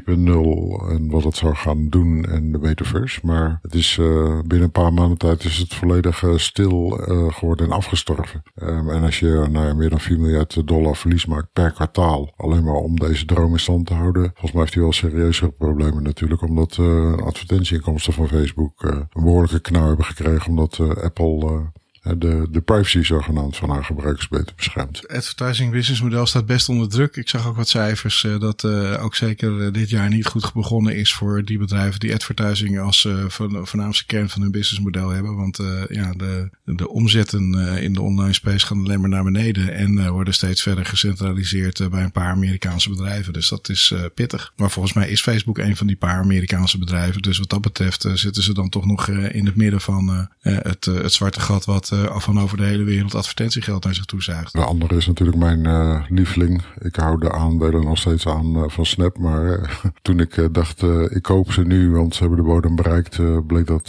Speaker 3: en wat het zou gaan doen en de Metaverse. Maar het is binnen een paar maanden tijd is het volledig stil geworden en afgestorven. Um, en als je nou, meer dan 4 miljard dollar verlies maakt per kwartaal, alleen maar om deze droom in stand te houden. Volgens mij heeft hij wel serieuzere problemen natuurlijk, omdat advertentieinkomsten van Facebook een behoorlijke knauw hebben gekregen, omdat Apple de, de privacy zogenaamd van haar gebruikers beter beschermt.
Speaker 2: Het advertising business model staat best onder druk. Ik zag ook wat cijfers uh, dat uh, ook zeker uh, dit jaar niet goed begonnen is voor die bedrijven die advertising als van, voornaamste kern van hun businessmodel hebben. Want ja, de, de omzetten in de online space gaan alleen maar naar beneden en worden steeds verder gecentraliseerd bij een paar Amerikaanse bedrijven. Dus dat is pittig. Maar volgens mij is Facebook een van die paar Amerikaanse bedrijven. Dus wat dat betreft zitten ze dan toch nog in het midden van het, het zwarte gat wat uh, van over de hele wereld advertentiegeld naar zich toe zaagt.
Speaker 3: De andere is natuurlijk mijn uh, lieveling. Ik hou de aandelen nog steeds aan uh, van Snap. Maar toen ik dacht, ik koop ze nu, want ze hebben de bodem bereikt, bleek dat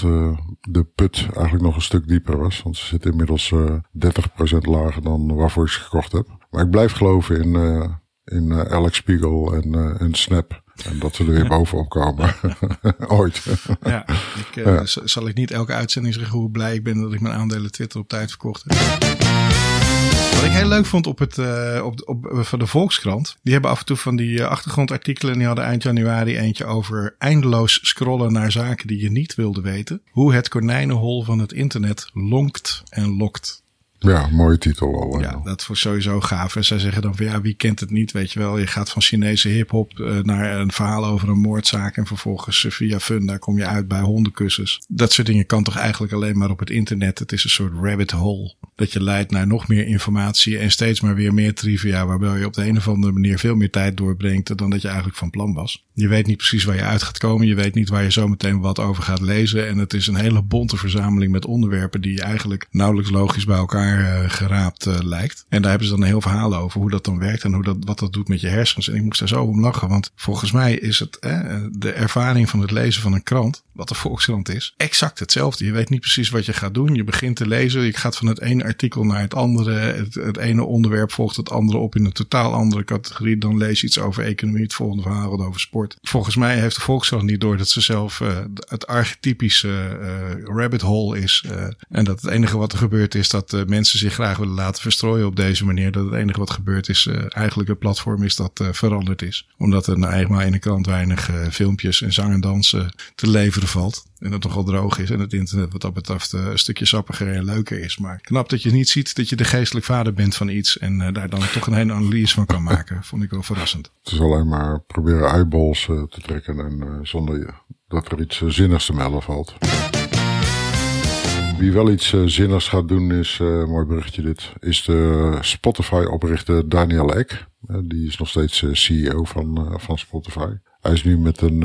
Speaker 3: de put eigenlijk nog een stuk dieper was. Want ze zitten inmiddels 30% lager dan waarvoor ik ze gekocht heb. Maar ik blijf geloven in, in Alex Spiegel en, en Snap. En dat ze er weer bovenop komen. Ooit.
Speaker 2: ja, ik, uh, ja. zal ik niet elke uitzending zeggen hoe blij ik ben dat ik mijn aandelen Twitter op tijd verkocht heb. Wat ik heel leuk vond op het, uh, op, op, van de Volkskrant. Die hebben af en toe van die uh, achtergrondartikelen. En die hadden eind januari eentje over eindeloos scrollen naar zaken die je niet wilde weten. Hoe het konijnenhol van het internet lonkt en lokt.
Speaker 3: Ja, mooie titel al.
Speaker 2: Ja, dat voor sowieso gaaf. En zij zeggen dan van ja, wie kent het niet, weet je wel. Je gaat van Chinese hip-hop uh, naar een verhaal over een moordzaak. En vervolgens uh, via Funda kom je uit bij hondenkussens. Dat soort dingen kan toch eigenlijk alleen maar op het internet. Het is een soort rabbit hole. Dat je leidt naar nog meer informatie en steeds maar weer meer trivia. Waarbij je op de een of andere manier veel meer tijd doorbrengt dan dat je eigenlijk van plan was. Je weet niet precies waar je uit gaat komen. Je weet niet waar je zometeen wat over gaat lezen. En het is een hele bonte verzameling met onderwerpen die eigenlijk nauwelijks logisch bij elkaar uh, geraapt uh, lijkt. En daar hebben ze dan een heel verhaal over hoe dat dan werkt en hoe dat, wat dat doet met je hersens. En ik moest daar zo om lachen, want volgens mij is het eh, de ervaring van het lezen van een krant, wat de Volkskrant is, exact hetzelfde. Je weet niet precies wat je gaat doen. Je begint te lezen, je gaat van het ene artikel naar het andere. Het, ene onderwerp volgt het andere op in een totaal andere categorie. Dan lees je iets over economie, het volgende verhaal over sport. Volgens mij heeft de Volkskrant niet door dat ze zelf het archetypische rabbit hole is. En dat het enige wat er gebeurt is dat mensen mensen zich graag willen laten verstrooien op deze manier. Dat het enige wat gebeurt is uh, eigenlijk het platform is dat uh, veranderd is. Omdat er nou eenmaal in de krant weinig uh, filmpjes en zang en dansen te leveren valt. En het nogal droog is en het internet wat dat betreft een stukje sappiger en leuker is. Maar knap dat je niet ziet dat je de geestelijk vader bent van iets. En daar dan toch een hele analyse van kan maken. Vond ik wel verrassend.
Speaker 3: Het is alleen maar proberen eyeballs te trekken en zonder dat er iets zinnigs te melden valt. Wie wel iets uh, zinnigs gaat doen is, uh, mooi berichtje dit, is de Spotify-oprichter Daniel Ek. Uh, die is nog steeds CEO van, van Spotify. Hij is nu met een,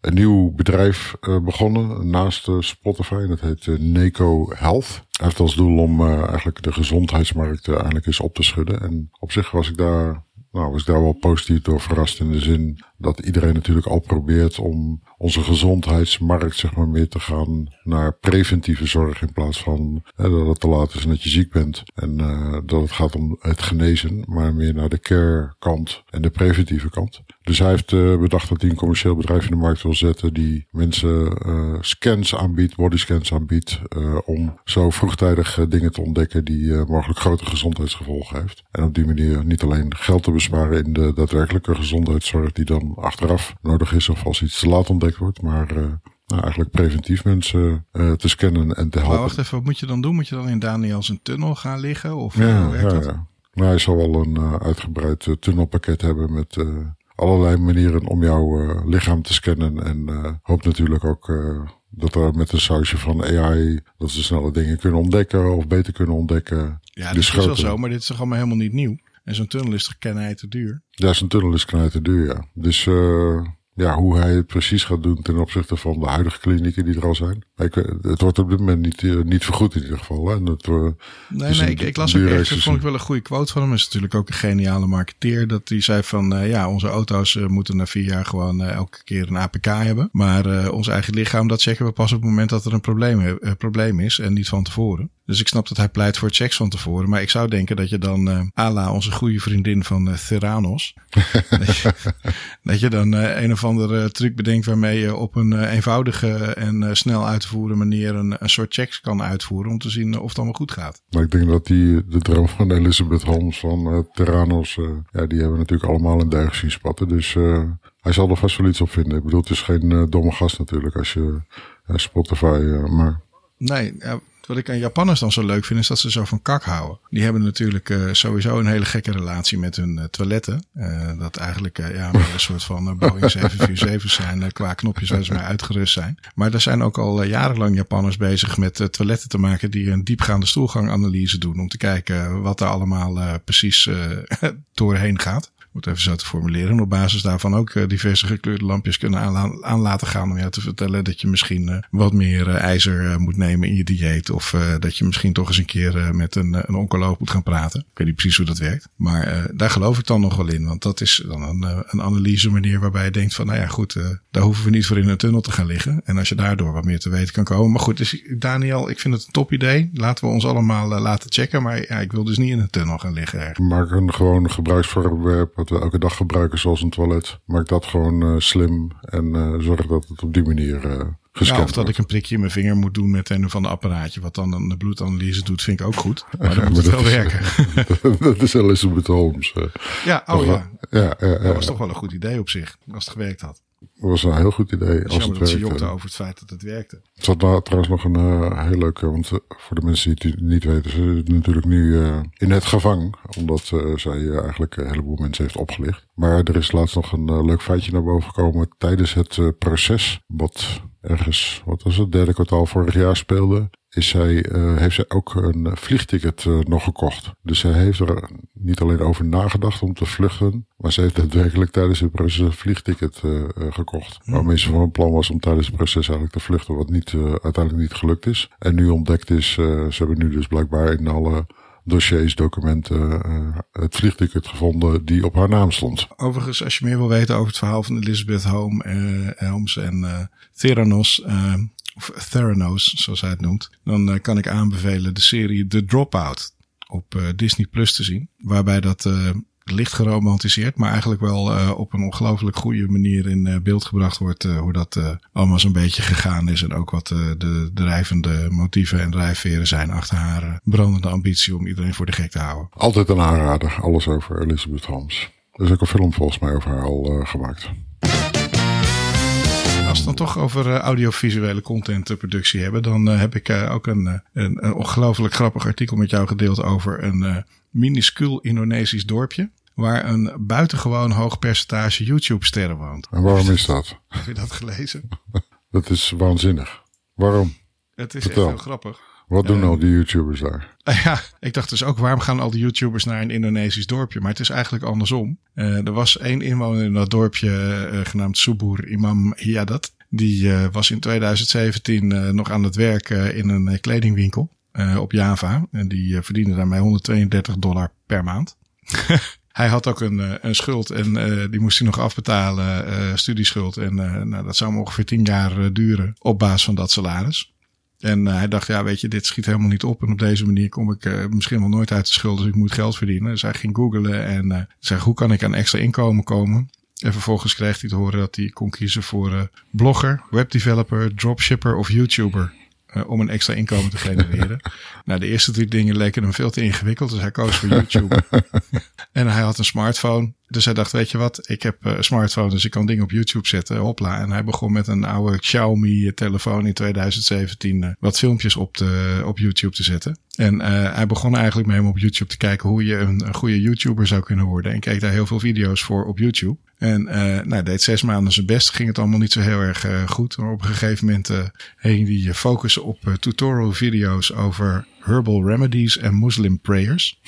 Speaker 3: een nieuw bedrijf begonnen naast Spotify. Dat heet Neco Health. Hij heeft als doel om eigenlijk de gezondheidsmarkt eigenlijk eens op te schudden. En op zich was ik daar nou, was ik daar wel positief door verrast in de zin dat iedereen natuurlijk al probeert om onze gezondheidsmarkt zeg maar meer te gaan naar preventieve zorg in plaats van hè, dat het te laat is en dat je ziek bent en uh, dat het gaat om het genezen, maar meer naar de care kant en de preventieve kant. Dus hij heeft uh, bedacht dat hij een commercieel bedrijf in de markt wil zetten die mensen uh, scans aanbiedt, bodyscans aanbiedt, om zo vroegtijdig dingen te ontdekken die mogelijk grote gezondheidsgevolgen heeft. En op die manier niet alleen geld te besparen in de daadwerkelijke gezondheidszorg die dan achteraf nodig is of als iets te laat ontdekt wordt, maar uh, nou, eigenlijk preventief mensen uh, te scannen en te helpen.
Speaker 2: Maar wacht even, wat moet je dan doen? Moet je dan in Daniels een tunnel gaan liggen? Of
Speaker 3: ja, ja, dat? ja. Nou, hij zal wel een uh, uitgebreid tunnelpakket hebben met allerlei manieren om jouw lichaam te scannen. En hoopt natuurlijk ook dat er met een sausje van AI dat ze snelle dingen kunnen ontdekken of beter kunnen ontdekken.
Speaker 2: Ja, dat is wel zo, maar dit is toch allemaal helemaal niet nieuw? En zo'n tunnel is toch kenheid te duur?
Speaker 3: Ja, zo'n tunnel is kenheid te duur, ja. Dus uh, ja, hoe hij het precies gaat doen ten opzichte van de huidige klinieken die er al zijn. Ik, het wordt op dit moment niet, niet vergoed in ieder geval. Hè? Dat,
Speaker 2: nee, nee, ik, ik, las ook echt, dat vond ik wel een goede quote van hem. Is natuurlijk ook een geniale marketeer. Dat hij zei van, ja, onze auto's moeten na vier jaar gewoon elke keer een APK hebben. Maar ons eigen lichaam, dat checken we pas op het moment dat er een probleem, probleem is en niet van tevoren. Dus ik snap dat hij pleit voor checks van tevoren. Maar ik zou denken dat je dan, uh, ala onze goede vriendin van uh, Theranos, dat, je, dat, je, dan uh, een of andere truc bedenkt waarmee je op een eenvoudige en snel uit te voeren manier een, een soort checks kan uitvoeren om te zien of het allemaal goed gaat.
Speaker 3: Maar ik denk dat die, de droom van Elizabeth Holmes van Theranos, ja, die hebben natuurlijk allemaal een duig zien spatten. Dus hij zal er vast wel iets op vinden. Ik bedoel, het is geen domme gast natuurlijk als je Spotify, maar...
Speaker 2: Nee, ja, wat ik aan Japanners dan zo leuk vind, is dat ze zo van kak houden. Die hebben natuurlijk uh, sowieso een hele gekke relatie met hun uh, toiletten. Uh, dat eigenlijk ja, een soort van Boeing 747 zijn qua knopjes waar ze mee uitgerust zijn. Maar er zijn ook al jarenlang Japanners bezig met toiletten te maken die een diepgaande stoelganganalyse doen. Om te kijken wat er allemaal precies doorheen gaat moet even zo te formuleren. En op basis daarvan ook uh, diverse gekleurde lampjes kunnen aan, aan, laten gaan. Om jou te vertellen dat je misschien uh, wat meer uh, ijzer moet nemen in je dieet. Of dat je misschien toch eens een keer met een, een oncoloog moet gaan praten. Ik weet niet precies hoe dat werkt. Maar daar geloof ik dan nog wel in. Want dat is dan een, een analyse manier waarbij je denkt van nou ja goed, daar hoeven we niet voor in een tunnel te gaan liggen. En als je daardoor wat meer te weten kan komen. Maar goed, dus Daniel, ik vind het een top idee. Laten we ons allemaal laten checken. Maar ja, ik wil dus niet in een tunnel gaan liggen.
Speaker 3: Maak een gewoon gebruiksvoorwerp wat we elke dag gebruiken zoals een toilet. Maak dat gewoon uh, slim en uh, zorg dat het op die manier gescand ja,
Speaker 2: Of dat ik een prikje in mijn vinger moet doen met een of ander apparaatje wat dan een bloedanalyse doet, vind ik ook goed. Maar dan moet het wel werken.
Speaker 3: dat is Elizabeth Holmes.
Speaker 2: ja, oh ja. Ja, ja, ja. Dat was toch wel een goed idee op zich, als het gewerkt had.
Speaker 3: Dat was een heel goed idee.
Speaker 2: Als het dat ze jokte over het feit dat het werkte.
Speaker 3: Het zat daar trouwens nog een uh, heel leuke, want uh, voor de mensen die het niet weten, ze is natuurlijk nu uh, in het gevang. Omdat zij eigenlijk een heleboel mensen heeft opgelicht. Maar er is laatst nog een leuk feitje naar boven gekomen tijdens het proces. Wat ergens, wat was het, derde kwartaal vorig jaar speelde is zij, uh, heeft zij ook een vliegticket uh, nog gekocht. Dus zij heeft er niet alleen over nagedacht om te vluchten, maar ze heeft daadwerkelijk tijdens het proces een vliegticket uh, gekocht. Hmm. Waarmee ze van plan was om tijdens het proces eigenlijk te vluchten, wat niet, uiteindelijk niet gelukt is. En nu ontdekt is, ze hebben nu dus blijkbaar in alle dossiers, documenten, het vliegticket gevonden die op haar naam stond.
Speaker 2: Overigens, als je meer wil weten over het verhaal van Elizabeth Holmes en Theranos, of Theranos, zoals hij het noemt, dan kan ik aanbevelen de serie The Dropout op Disney Plus te zien. Waarbij dat licht geromantiseerd, maar eigenlijk wel op een ongelooflijk goede manier in beeld gebracht wordt. hoe dat allemaal zo'n beetje gegaan is. En ook wat de drijvende motieven en drijfveren zijn achter haar brandende ambitie om iedereen voor de gek te houden.
Speaker 3: Altijd een aanrader, alles over Elizabeth Holmes. Er is ook een film volgens mij over haar al gemaakt
Speaker 2: als we het dan toch over uh, audiovisuele contentproductie hebben, dan uh, heb ik ook een, een, een, ongelooflijk grappig artikel met jou gedeeld over een minuscuul Indonesisch dorpje. Waar een buitengewoon hoog percentage YouTube-sterren woont.
Speaker 3: En waarom is dat?
Speaker 2: Heb je dat gelezen?
Speaker 3: dat is waanzinnig. Waarom?
Speaker 2: Het is Vertel. echt heel grappig.
Speaker 3: Wat doen al die YouTubers daar?
Speaker 2: Ja, ik dacht dus ook, waarom gaan al die YouTubers naar een Indonesisch dorpje? Maar het is eigenlijk andersom. Uh, er was één inwoner in dat dorpje uh, genaamd Subur Imam Hiadat. Die was in 2017 nog aan het werk in een kledingwinkel op Java. En die verdiende daarmee 132 dollar per maand. hij had ook een, een schuld en uh, die moest hij nog afbetalen, uh, studieschuld. En uh, nou, dat zou hem ongeveer tien jaar duren op basis van dat salaris. En uh, hij dacht, ja, weet je, dit schiet helemaal niet op. En op deze manier kom ik uh, misschien wel nooit uit de schuld, dus ik moet geld verdienen. Dus hij ging googlen en uh, zei, hoe kan ik aan extra inkomen komen? En vervolgens kreeg hij te horen dat hij kon kiezen voor blogger, webdeveloper, dropshipper of YouTuber. om een extra inkomen te genereren. nou, de eerste drie dingen leken hem veel te ingewikkeld, dus hij koos voor YouTube. en hij had een smartphone. Dus hij dacht, weet je wat, ik heb een smartphone, dus ik kan dingen op YouTube zetten. Hopla. En hij begon met een oude Xiaomi telefoon in 2017 wat filmpjes op, de, op YouTube te zetten. En hij begon eigenlijk met hem op YouTube te kijken hoe je een, goede YouTuber zou kunnen worden. En keek daar heel veel video's voor op YouTube. En uh, nou, deed zes maanden zijn best. Ging het allemaal niet zo heel erg goed. Maar op een gegeven moment ging hij focussen op tutorial video's over herbal remedies en Muslim prayers.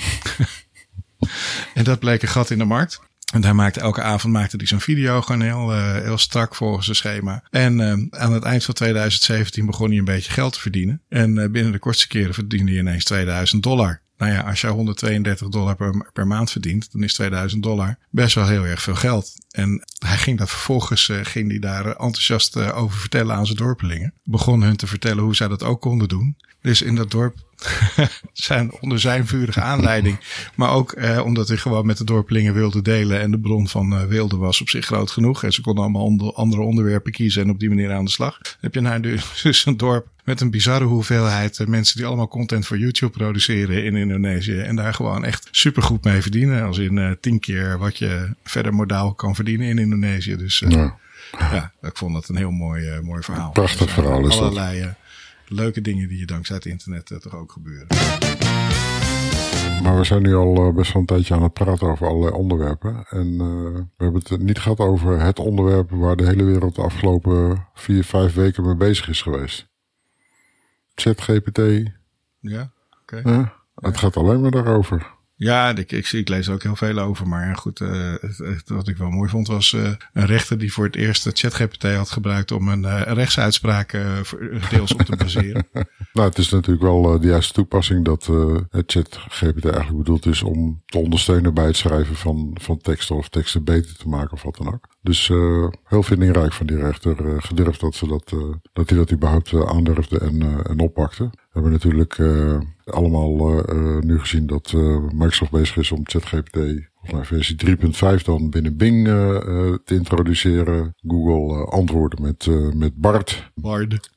Speaker 2: en dat bleek een gat in de markt. En hij maakte elke avond maakte hij zo'n video gewoon heel, uh, heel strak volgens zijn schema. En uh, aan het eind van 2017 begon hij een beetje geld te verdienen. En uh, binnen de kortste keren verdiende hij ineens 2000 dollar. Nou ja, als je 132 dollar per, maand verdient, dan is 2000 dollar best wel heel erg veel geld. En hij ging dat vervolgens, ging hij daar enthousiast over vertellen aan zijn dorpelingen. Begon hun te vertellen hoe zij dat ook konden doen. Dus in dat dorp zijn onder zijn vurige aanleiding. Maar ook eh, omdat hij gewoon met de dorpelingen wilde delen. En de bron van uh, wilde was op zich groot genoeg. En ze konden allemaal onder, andere onderwerpen kiezen en op die manier aan de slag. Dan heb je nou dus een dorp met een bizarre hoeveelheid uh, mensen die allemaal content voor YouTube produceren in Indonesië. En daar gewoon echt supergoed mee verdienen. Als in uh, tien keer wat je verder modaal kan verdienen in Indonesië. Dus uh, ja. ja. ik vond dat een heel mooi, mooi verhaal.
Speaker 3: Prachtig dus, verhaal is
Speaker 2: allerlei, dat leuke dingen die je dankzij het internet uh, toch ook gebeuren.
Speaker 3: Maar we zijn nu al uh, best wel een tijdje aan het praten over allerlei onderwerpen. En uh, we hebben het niet gehad over het onderwerp waar de hele wereld de afgelopen vier, vijf weken mee bezig is geweest. ChatGPT.
Speaker 2: Ja, oké. Okay.
Speaker 3: Ja, het gaat alleen maar daarover.
Speaker 2: Ja, ik, ik, ik lees er ook heel veel over. Maar goed, het, wat ik wel mooi vond was uh, een rechter die voor het eerst ChatGPT had gebruikt om een, uh, rechtsuitspraak deels op te baseren.
Speaker 3: nou, het is natuurlijk wel de juiste toepassing dat het ChatGPT eigenlijk bedoeld is om te ondersteunen bij het schrijven van, van teksten of teksten beter te maken of wat dan ook. Dus heel vindingrijk van die rechter. gedurfd dat, dat, dat hij dat überhaupt aandurfde en, en oppakte. We hebben natuurlijk uh, allemaal uh, nu gezien dat uh, Microsoft bezig is om ChatGPT, volgens mij versie 3.5 dan binnen Bing te introduceren. Google antwoorden met, met BART.
Speaker 2: Bard.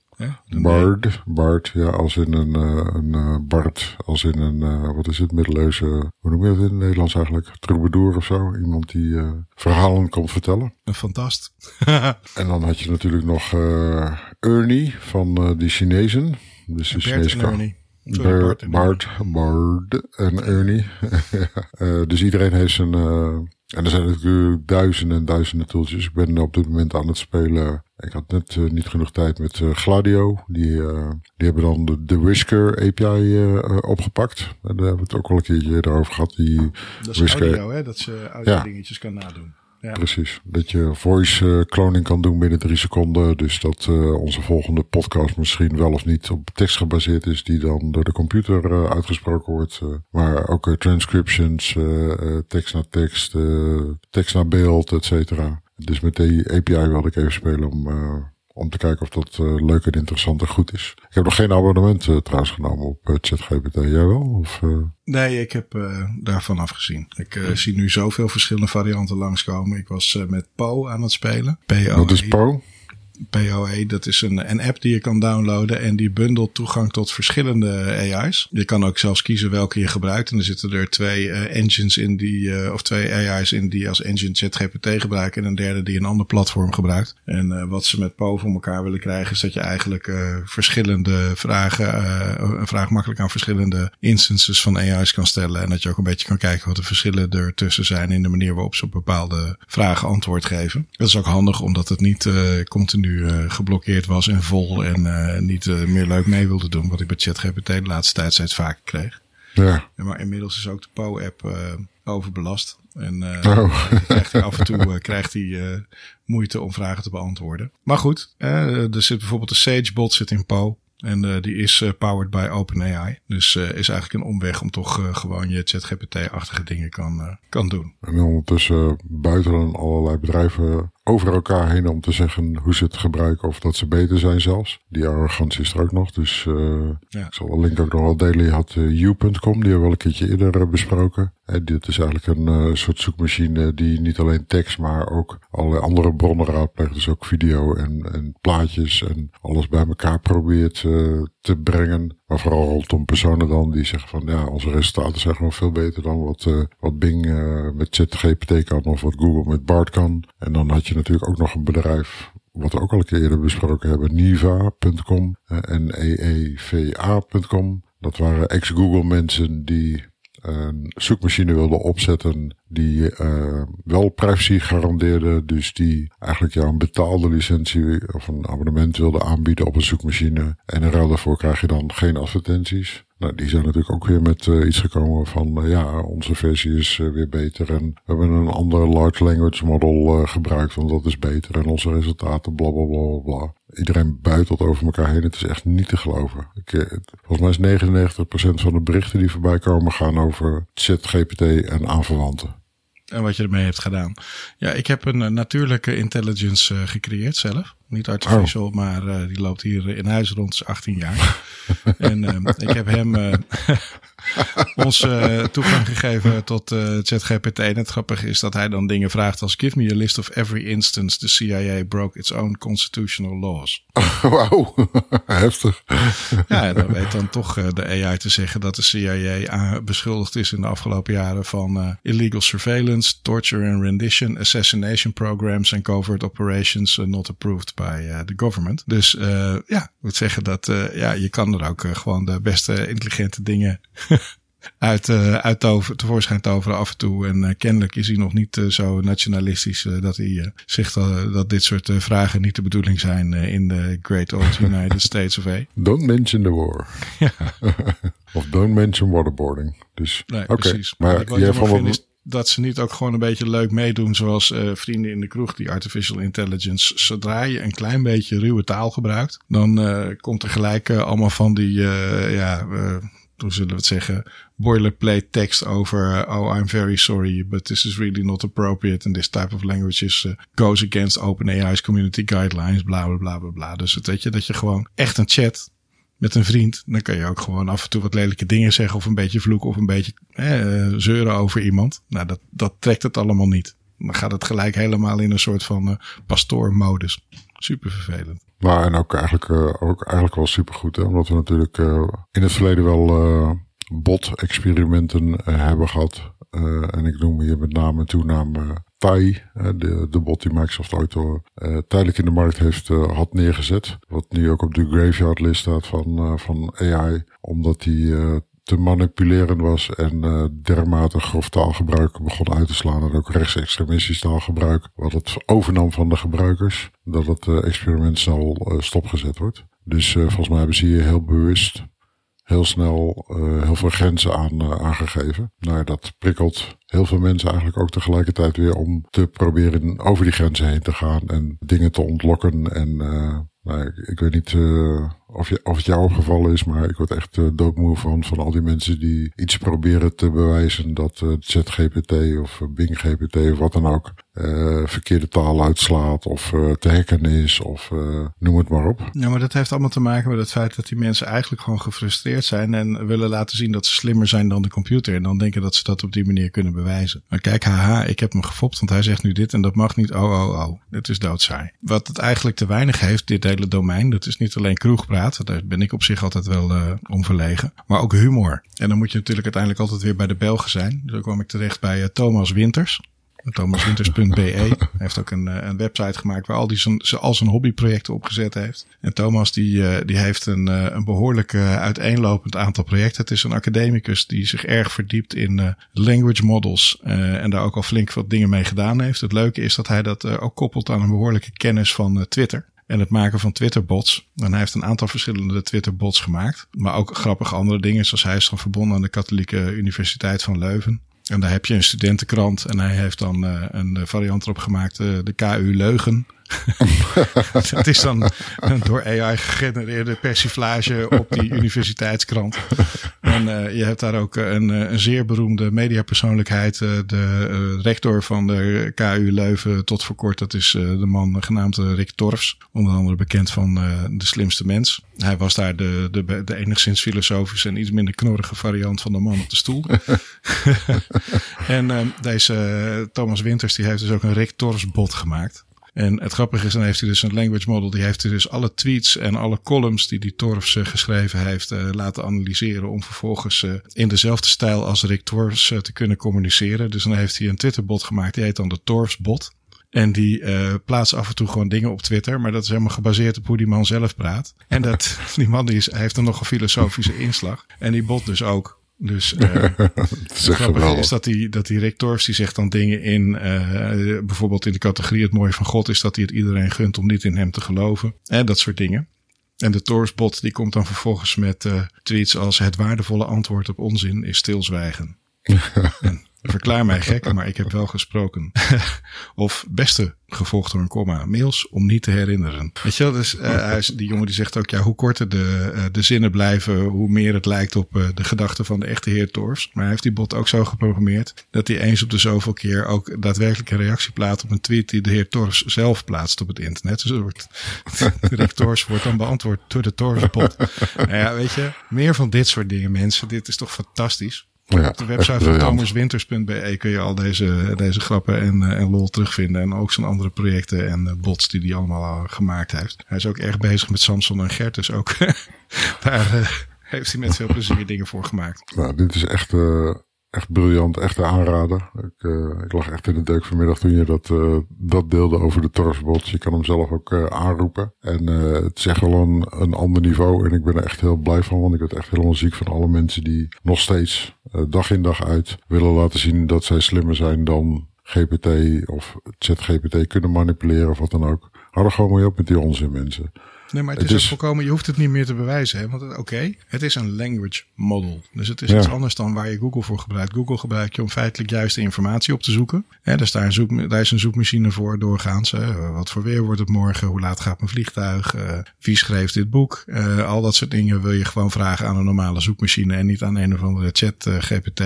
Speaker 3: Bard, Bard, ja, als in een, een Bart, als in een, wat is het, middeleeuwse, hoe noem je dat in het Nederlands eigenlijk? Troubadour of zo? Iemand die verhalen kan vertellen.
Speaker 2: Een fantast.
Speaker 3: en dan had je natuurlijk nog Ernie van die Chinezen. Dus de
Speaker 2: Chinese
Speaker 3: Ernie. Bart, Bart, Bart en Ernie. uh, dus iedereen heeft zijn... Uh, en er zijn natuurlijk duizenden en duizenden tooltjes. Ik ben op dit moment aan het spelen. Ik had net uh, niet genoeg tijd met Gladio. Die, die hebben dan de, de Whisker API opgepakt. En daar hebben we het ook al een keertje over gehad. Die
Speaker 2: dat is Whisker, audio, hè? Dat ze audio ja. dingetjes kan nadoen.
Speaker 3: Precies. Dat je voice cloning kan doen binnen drie seconden. Dus dat uh, onze volgende podcast misschien wel of niet op tekst gebaseerd is. Die dan door de computer uh, uitgesproken wordt. Maar ook transcriptions, tekst naar tekst, tekst naar beeld, et cetera. Dus met die API wilde ik even spelen om om te kijken of dat uh, leuk en interessant en goed is. Ik heb nog geen abonnement uh, trouwens genomen op uh, ChatGPT. Jij wel? Of,
Speaker 2: Nee, ik heb daarvan afgezien. Ik zie nu zoveel verschillende varianten langskomen. Ik was met Po aan het spelen.
Speaker 3: P-O-E. Wat is Po?
Speaker 2: POE, dat is een, een app die je kan downloaden en die bundelt toegang tot verschillende AI's. Je kan ook zelfs kiezen welke je gebruikt en er zitten er twee uh, engines in die, uh, of twee AI's in die als engine ChatGPT gebruiken en een derde die een ander platform gebruikt. En wat ze met Po voor elkaar willen krijgen is dat je eigenlijk verschillende vragen, een vraag makkelijk aan verschillende instances van AI's kan stellen en dat je ook een beetje kan kijken wat de verschillen ertussen zijn in de manier waarop ze op bepaalde vragen antwoord geven. Dat is ook handig omdat het niet continu uh, geblokkeerd was en vol en uh, niet uh, meer leuk mee wilde doen. Wat ik bij ChatGPT de laatste tijd steeds vaker kreeg.
Speaker 3: Ja.
Speaker 2: Maar inmiddels is ook de PO-app overbelast. En oh. krijgt hij af en toe krijgt hij moeite om vragen te beantwoorden. Maar goed, er zit bijvoorbeeld de SageBot zit in Po. En die is powered by OpenAI. Dus is eigenlijk een omweg om toch gewoon je ChatGPT-achtige dingen kan, kan doen.
Speaker 3: En ondertussen buiten allerlei bedrijven over elkaar heen om te zeggen hoe ze het gebruiken of dat ze beter zijn zelfs. Die arrogantie is er ook nog. Dus ja. ik zal de link ook nog wel delen. Je had u.com, die hebben we wel een keertje eerder besproken. En dit is eigenlijk een soort zoekmachine die niet alleen tekst, maar ook allerlei andere bronnen raadpleegt. Dus ook video en, en plaatjes en alles bij elkaar probeert te brengen. Maar vooral rondom personen dan die zeggen van ja, onze resultaten zijn gewoon veel beter dan wat, uh, wat Bing uh, met ChatGPT kan of wat Google met Bard kan. En dan had je natuurlijk ook nog een bedrijf wat we ook al een keer eerder besproken hebben, Niva.com uh, en EEVA.com. Dat waren ex-Google mensen die een zoekmachine wilde opzetten die uh, wel privacy garandeerde. Dus die eigenlijk jou een betaalde licentie of een abonnement wilde aanbieden op een zoekmachine. En in ruil daarvoor krijg je dan geen advertenties. Nou, die zijn natuurlijk ook weer met uh, iets gekomen van uh, ja, onze versie is uh, weer beter en we hebben een ander large language model gebruikt, want dat is beter en onze resultaten bla bla bla bla. Iedereen buitelt over elkaar heen. Het is echt niet te geloven. Ik, volgens mij is 99% van de berichten die voorbij komen gaan over ChatGPT en aanverwanten.
Speaker 2: En wat je ermee hebt gedaan. Ja, ik heb een natuurlijke intelligence gecreëerd zelf. Niet artificial, oh. maar uh, die loopt hier in huis rond, is 18 jaar. en uh, ik heb hem uh, ons toegang gegeven tot ChatGPT. En het grappige is dat hij dan dingen vraagt als: Give me a list of every instance the CIA broke its own constitutional laws.
Speaker 3: Wauw, heftig.
Speaker 2: ja, en dan weet dan toch de AI te zeggen dat de CIA beschuldigd is in de afgelopen jaren van illegal surveillance, torture and rendition, assassination programs en covert operations not approved uh, de government. Dus uh, ja, ik moet zeggen dat uh, ja, je kan er ook gewoon de beste intelligente dingen uit, uit tover, tevoorschijn toveren af en toe. En kennelijk is hij nog niet zo nationalistisch dat hij zegt dat dit soort vragen niet de bedoeling zijn in de Great Old United States of A.
Speaker 3: Don't mention the war. ja. of don't mention waterboarding. Dus,
Speaker 2: nee, precies. Maar jij vond dat ze niet ook gewoon een beetje leuk meedoen, zoals uh, vrienden in de kroeg, die artificial intelligence. Zodra je een klein beetje ruwe taal gebruikt, dan uh, komt er gelijk uh, allemaal van die, ja, hoe zullen we het zeggen, boilerplate tekst over, oh, I'm very sorry, but this is really not appropriate and this type of language is, goes against OpenAI's community guidelines, bla bla bla bla bla. Dus het weet je dat je gewoon echt een chat met een vriend, dan kan je ook gewoon af en toe wat lelijke dingen zeggen of een beetje vloeken of een beetje eh, zeuren over iemand. Nou, dat, dat trekt het allemaal niet. Dan gaat het gelijk helemaal in een soort van uh, pastoormodus. Super vervelend.
Speaker 3: Maar en ook eigenlijk, uh, ook eigenlijk wel super goed, hè? omdat we natuurlijk uh, in het verleden wel bot-experimenten hebben gehad. en ik noem hier met name en toename Tai, de, de bot die Microsoft ooit uh, tijdelijk in de markt heeft had neergezet. Wat nu ook op de graveyard list staat van, van AI. Omdat die te manipuleren was en dermate grof taalgebruik begon uit te slaan. En ook rechtsextremistisch taalgebruik. Wat het overnam van de gebruikers. Dat het experiment snel stopgezet wordt. Dus volgens mij hebben ze hier heel bewust heel snel uh, heel veel grenzen aan, uh, aangegeven. Nou, dat prikkelt heel veel mensen eigenlijk ook tegelijkertijd weer om te proberen over die grenzen heen te gaan en dingen te ontlokken. En uh, nou, ik, ik, weet niet of, of het jou opgevallen is, maar ik word echt uh, doodmoe van, van al die mensen die iets proberen te bewijzen dat uh, ChatGPT of Bing GPT of wat dan ook verkeerde taal uitslaat of te hacken is of noem het maar op.
Speaker 2: Ja, maar dat heeft allemaal te maken met het feit dat die mensen eigenlijk gewoon gefrustreerd zijn en willen laten zien dat ze slimmer zijn dan de computer en dan denken dat ze dat op die manier kunnen bewijzen. Maar kijk, haha, ik heb me gefopt, want hij zegt nu dit en dat mag niet. Oh, oh, oh, dit is doodsaai. Wat het eigenlijk te weinig heeft, dit hele domein, dat is niet alleen daar ben ik op zich altijd wel uh, om verlegen, maar ook humor. En dan moet je natuurlijk uiteindelijk altijd weer bij de Belgen zijn. Dus kwam ik terecht bij uh, Thomas Winters. ThomasWinters.be. Heeft ook een, eh, een website gemaakt waar al die zijn, al zijn hobbyprojecten opgezet heeft. En Thomas die, eh, die heeft een, eh, een behoorlijk uiteenlopend aantal projecten. Het is een academicus die zich erg verdiept in language models. en daar ook al flink wat dingen mee gedaan heeft. Het leuke is dat hij dat ook koppelt aan een behoorlijke kennis van Twitter en het maken van Twitter-bots. En hij heeft een aantal verschillende Twitter-bots gemaakt. Maar ook grappige andere dingen, zoals hij is dan verbonden aan de Katholieke Universiteit van Leuven. En daar heb je een studentenkant en hij heeft dan uh, een variant erop gemaakt, uh, de KU Leugen. dat is dan een door AI gegenereerde persiflage op die universiteitskrant. En uh, je hebt daar ook een, een zeer beroemde mediapersoonlijkheid, de rector van de KU Leuven tot voor kort. Dat is de man genaamd Rick Torfs, onder andere bekend van De Slimste Mens. Hij was daar de, de, de enigszins filosofische en iets minder knorrige variant van de man op de stoel. en uh, deze Thomas Winters die heeft dus ook een Rick Torfs bot gemaakt. En het grappige is, dan heeft hij dus een language model. Die heeft dus alle tweets en alle columns die die Torfs geschreven heeft uh, laten analyseren. Om vervolgens uh, in dezelfde stijl als Rick Torfs te kunnen communiceren. Dus dan heeft hij een Twitter-bot gemaakt. Die heet dan de Torfs-bot. En die plaatst af en toe gewoon dingen op Twitter. Maar dat is helemaal gebaseerd op hoe die man zelf praat. En dat, die man die is, heeft dan nog een filosofische inslag. En die bot dus ook. Dus uh, het is grappig is dat die, dat die Rick Torfs, die zegt dan dingen in, uh, bijvoorbeeld in de categorie het mooie van God is dat hij het iedereen gunt om niet in hem te geloven. En dat soort dingen. En de Torsbot die komt dan vervolgens met uh, tweets als het waardevolle antwoord op onzin is stilzwijgen. en Verklaar mij gek, maar ik heb wel gesproken. of beste, gevolgd door een komma, mails om niet te herinneren. Weet je wel, dus uh, die jongen die zegt ook, ja, hoe korter de, uh, de zinnen blijven, hoe meer het lijkt op uh, de gedachten van de echte heer Torfs. Maar hij heeft die bot ook zo geprogrammeerd dat hij eens op de zoveel keer ook daadwerkelijk een reactie plaatst op een tweet die de heer Torfs zelf plaatst op het internet. Dus wordt, Rick Torfs wordt dan beantwoord door de Torfsbot. nou ja, weet je, meer van dit soort dingen mensen. Dit is toch fantastisch. Ja, op de website van thomaswinters.be kun je al deze, deze grappen en, uh, en lol terugvinden. En ook zijn andere projecten en uh, bots die hij allemaal gemaakt heeft. Hij is ook erg bezig met Samson en Gert. Dus ook daar heeft hij met veel plezier dingen voor gemaakt.
Speaker 3: Nou, dit is echt echt briljant, echt aanrader. Ik, uh, ik lag echt in de deuk vanmiddag toen je dat, uh, dat deelde over de Torsbot. Je kan hem zelf ook uh, aanroepen. En het is echt wel een, een ander niveau. En ik ben er echt heel blij van, want ik werd echt helemaal ziek van alle mensen die nog steeds dag in dag uit willen laten zien dat zij slimmer zijn dan GPT of ChatGPT kunnen manipuleren of wat dan ook. Hou er gewoon mee op met die onzin mensen.
Speaker 2: Nee, maar het, is, ook volkomen, je hoeft het niet meer te bewijzen. Hè? Want oké, het is een language model. Dus het is iets anders dan waar je Google voor gebruikt. Google gebruik je om feitelijk juiste informatie op te zoeken. Hè, dus daar, zoek, daar is een zoekmachine voor doorgaans. Hè? Wat voor weer wordt het morgen? Hoe laat gaat mijn vliegtuig? Uh, wie schreef dit boek? Uh, al dat soort dingen wil je gewoon vragen aan een normale zoekmachine en niet aan een of andere chat uh, GPT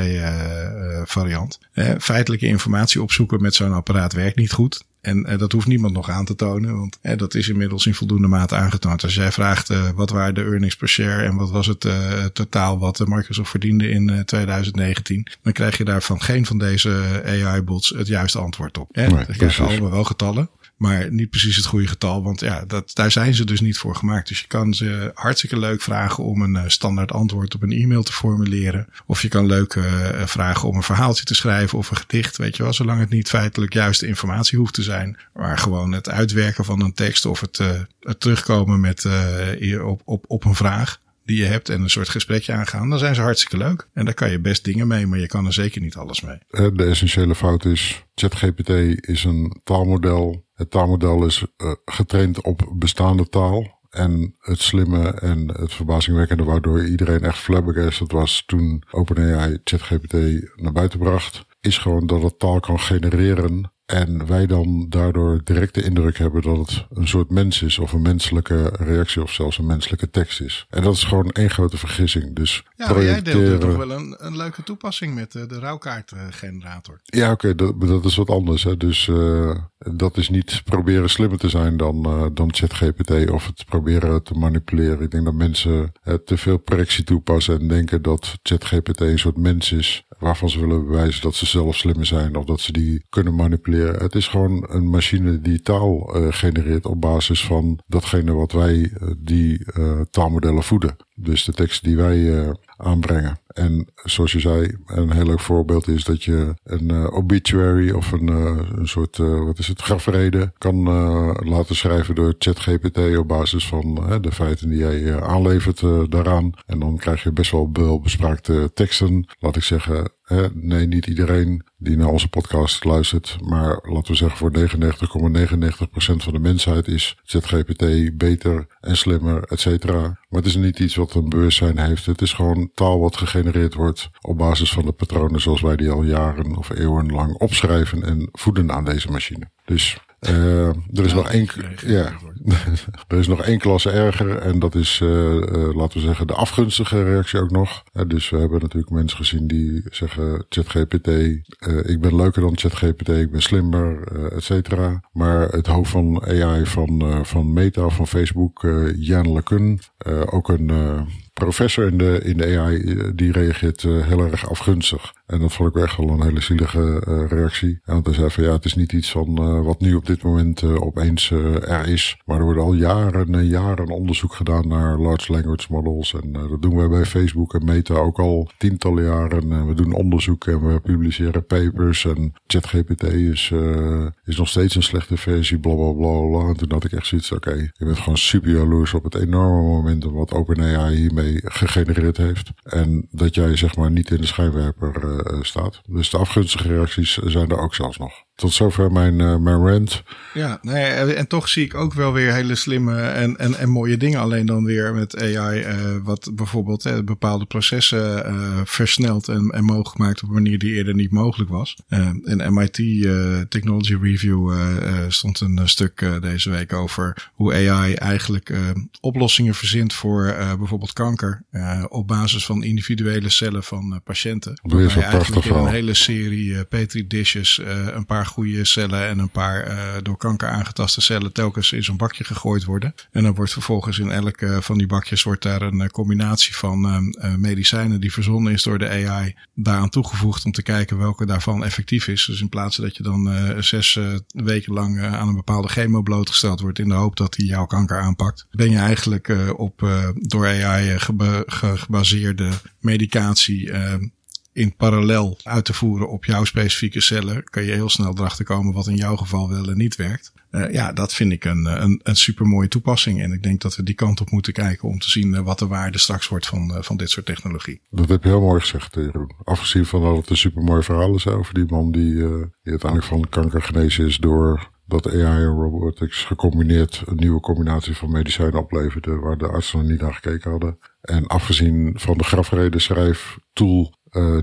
Speaker 2: variant. feitelijke informatie opzoeken met zo'n apparaat werkt niet goed. En uh, dat hoeft niemand nog aan te tonen, want uh, dat is inmiddels in voldoende mate aangetoond. Als jij vraagt uh, wat waren de earnings per share en wat was het totaal wat Microsoft verdiende in 2019, dan krijg je daarvan geen van deze AI-bots het juiste antwoord op. Nee, dan krijg je allemaal wel getallen maar niet precies het goede getal. Want ja, dat, daar zijn ze dus niet voor gemaakt. Dus je kan ze hartstikke leuk vragen om een uh, standaard antwoord op een e-mail te formuleren. Of je kan leuk uh, vragen om een verhaaltje te schrijven of een gedicht. Weet je wel, zolang het niet feitelijk juiste informatie hoeft te zijn. Maar gewoon het uitwerken van een tekst of het, het terugkomen met, op, op, op een vraag die je hebt en een soort gesprekje aangaan, dan zijn ze hartstikke leuk. En daar kan je best dingen mee, maar je kan er zeker niet alles mee.
Speaker 3: De essentiële fout is, ChatGPT is een taalmodel. Het taalmodel is uh, getraind op bestaande taal. En het slimme en het verbazingwekkende waardoor iedereen echt flabbergasted was toen OpenAI ChatGPT naar buiten bracht, is gewoon dat het taal kan genereren en wij dan daardoor direct de indruk hebben dat het een soort mens is, of een menselijke reactie, of zelfs een menselijke tekst is. En dat is gewoon één grote vergissing. Dus
Speaker 2: ja, maar jij deelt toch wel een, een leuke toepassing met de, de rouwkaartgenerator.
Speaker 3: Ja, oké, dat, dat is wat anders. Hè. Dus uh, dat is niet proberen slimmer te zijn dan, uh, dan ChatGPT of het proberen te manipuleren. Ik denk dat mensen uh, te veel correctie toepassen en denken dat ChatGPT een soort mens is waarvan ze willen bewijzen dat ze zelf slimmer zijn of dat ze die kunnen manipuleren. Het is gewoon een machine die taal uh, genereert op basis van datgene wat wij uh, die uh, taalmodellen voeden. Dus de tekst die wij aanbrengen. En zoals je zei, een heel leuk voorbeeld is dat je een uh, obituary of een, uh, een soort, uh, wat is het, grafrede kan laten schrijven door ChatGPT op basis van de feiten die jij aanlevert daaraan. En dan krijg je best wel bespraakte teksten. Laat ik zeggen, hè, nee, niet iedereen die naar onze podcast luistert. Maar laten we zeggen voor 99,99% van de mensheid is ChatGPT beter en slimmer, et cetera. Maar het is niet iets wat een bewustzijn heeft. Het is gewoon taal wat gegenereerd wordt op basis van de patronen zoals wij die al jaren of eeuwen lang opschrijven en voeden aan deze machine. Dus uh, er is nog één, ja, er is nog één klasse erger en dat is, uh, uh, laten we zeggen, de afgunstige reactie ook nog. dus we hebben natuurlijk mensen gezien die zeggen ChatGPT, ik ben leuker dan ChatGPT, ik ben slimmer, et cetera. Maar het hoofd van AI van, van Meta, van Facebook, Jan LeCun, ook een professor in de, in de AI, die reageert heel erg afgunstig. En dat vond ik echt wel een hele zielige reactie. En hij zei van ja, het is niet iets van wat nu op dit moment opeens er is. Maar er worden al jaren en jaren onderzoek gedaan naar large language models. En dat doen wij bij Facebook en Meta ook al tientallen jaren. En we doen onderzoek en we publiceren papers. En ChatGPT is, is nog steeds een slechte versie, bla bla bla bla. En toen had ik echt zoiets, oké, je bent gewoon super jaloers op het enorme momentum wat OpenAI hiermee gegenereerd heeft. En dat jij zeg maar niet in de schijnwerper staat. Dus de afgunstige reacties zijn er ook zelfs nog. Tot zover mijn, uh, mijn rant.
Speaker 2: Ja, nee, en toch zie ik ook wel weer hele slimme en, en, en mooie dingen. Alleen dan weer met AI, uh, wat bijvoorbeeld bepaalde processen versnelt en, en mogelijk maakt op een manier die eerder niet mogelijk was. in MIT Technology Review stond een stuk deze week over hoe AI eigenlijk oplossingen verzint voor bijvoorbeeld kanker. op basis van individuele cellen van patiënten.
Speaker 3: Eigenlijk
Speaker 2: in een hele serie petri dishes een paar goede cellen en een paar uh, door kanker aangetaste cellen telkens in zo'n bakje gegooid worden. En dan wordt vervolgens in elke van die bakjes wordt daar een eh, combinatie van medicijnen die verzonnen is door de AI daaraan toegevoegd om te kijken welke daarvan effectief is. Dus in plaats dat je dan zes weken lang aan een bepaalde chemo blootgesteld wordt in de hoop dat die jouw kanker aanpakt, ben je eigenlijk op door AI gebaseerde medicatie in parallel uit te voeren op jouw specifieke cellen, kan je heel snel erachter komen wat in jouw geval wel en niet werkt. Uh, ja, dat vind ik een, een, een super mooie toepassing. En ik denk dat we die kant op moeten kijken om te zien uh, wat de waarde straks wordt van, van dit soort technologie.
Speaker 3: Dat heb je heel mooi gezegd, Jeroen. Afgezien van dat het een super mooi verhaal is over die man die, uiteindelijk van kanker genezen is door dat AI en robotics gecombineerd een nieuwe combinatie van medicijnen opleverde waar de artsen nog niet naar gekeken hadden. En afgezien van de grafreden schrijftool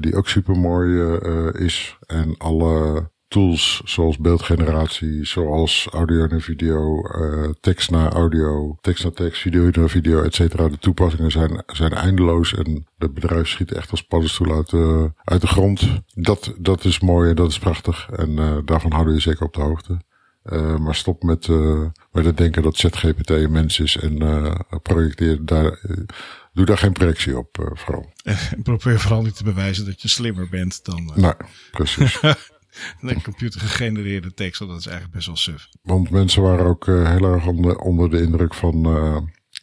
Speaker 3: die ook super mooi uh, is. En alle tools zoals beeldgeneratie, zoals audio naar video, uh, tekst naar audio, tekst naar tekst, video naar video, et cetera. De toepassingen zijn, zijn eindeloos en het bedrijf schiet echt als paddenstoel uit de, uit de grond. Dat, dat is mooi en dat is prachtig en daarvan houden we je zeker op de hoogte. Maar stop met, met het denken dat ChatGPT een mens is en projecteer daar Doe daar geen projectie op, uh, vooral.
Speaker 2: probeer vooral niet te bewijzen dat je slimmer bent dan.
Speaker 3: Uh, nee, precies.
Speaker 2: een computer gegenereerde tekst, dat is eigenlijk best wel suf.
Speaker 3: Want mensen waren ook uh, heel erg onder, onder de indruk van.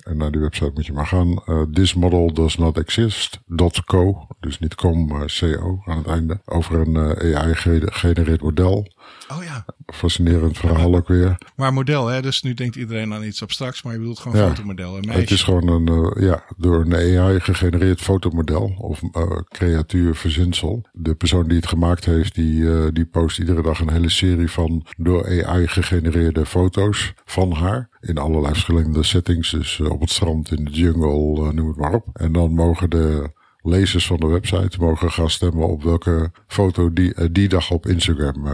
Speaker 3: en naar die website moet je maar gaan. this model does not exist.co. Dus niet com, maar co aan het einde. Over een AI-gegenereerd model.
Speaker 2: Oh ja.
Speaker 3: Fascinerend verhaal ook weer.
Speaker 2: Maar model, hè? Dus nu denkt iedereen aan iets abstracts, maar je bedoelt gewoon ja. fotomodel. Een
Speaker 3: het is gewoon een, uh, ja, door een AI gegenereerd fotomodel of uh, creatuur verzinsel. De persoon die het gemaakt heeft, die, uh, die post iedere dag een hele serie van door AI gegenereerde foto's van haar. In allerlei verschillende settings, dus op het strand, in de jungle, noem het maar op. En dan mogen de lezers van de website mogen gaan stemmen op welke foto die, uh, die dag op Instagram uh,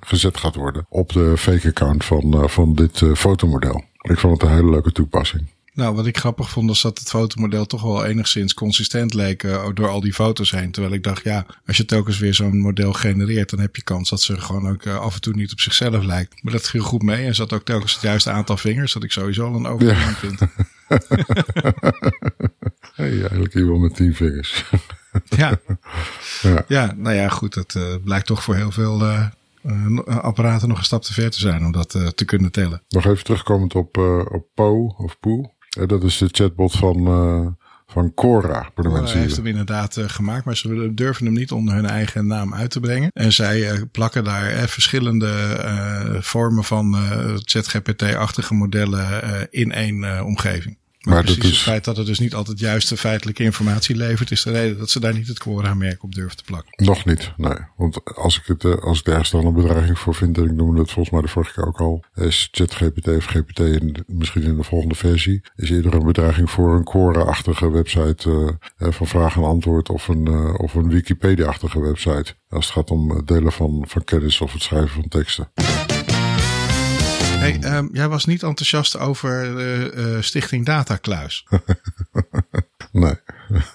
Speaker 3: gezet gaat worden. Op de fake account van, van dit fotomodel. Ik vond het een hele leuke toepassing.
Speaker 2: Nou, wat ik grappig vond, was dat het fotomodel toch wel enigszins consistent leek uh, door al die foto's heen. Terwijl ik dacht, ja, als je telkens weer zo'n model genereert, dan heb je kans dat ze gewoon ook uh, af en toe niet op zichzelf lijkt. Maar dat ging goed mee en zat ook telkens het juiste aantal vingers, dat ik sowieso al een overgang ja. vind.
Speaker 3: hey, eigenlijk iemand met tien vingers.
Speaker 2: ja. ja. ja, nou ja, goed, dat uh, blijkt toch voor heel veel apparaten nog een stap te ver te zijn om dat te kunnen tellen.
Speaker 3: Nog even terugkomend op, op Po of Poe dat is de chatbot van, van Cora.
Speaker 2: Cora mensen heeft hem inderdaad uh, gemaakt, maar ze durven hem niet onder hun eigen naam uit te brengen. En zij uh, plakken daar verschillende vormen van ChatGPT-achtige modellen in één omgeving. Maar, maar precies het feit dat het dus niet altijd juiste feitelijke informatie levert, is de reden dat ze daar niet het quora-merk op durven te plakken.
Speaker 3: Nog niet, nee. Want als ik het, eh, als ik ergens dan een bedreiging voor vind, en ik noemde het volgens mij de vorige keer ook al, is ChatGPT of GPT in, misschien in de volgende versie, is eerder een bedreiging voor een Quora-achtige website uh, van vraag en antwoord of een, uh, of een Wikipedia-achtige website. Als het gaat om delen van, van kennis of het schrijven van teksten.
Speaker 2: Um, jij was niet enthousiast over uh, Stichting Datakluis.
Speaker 3: nee,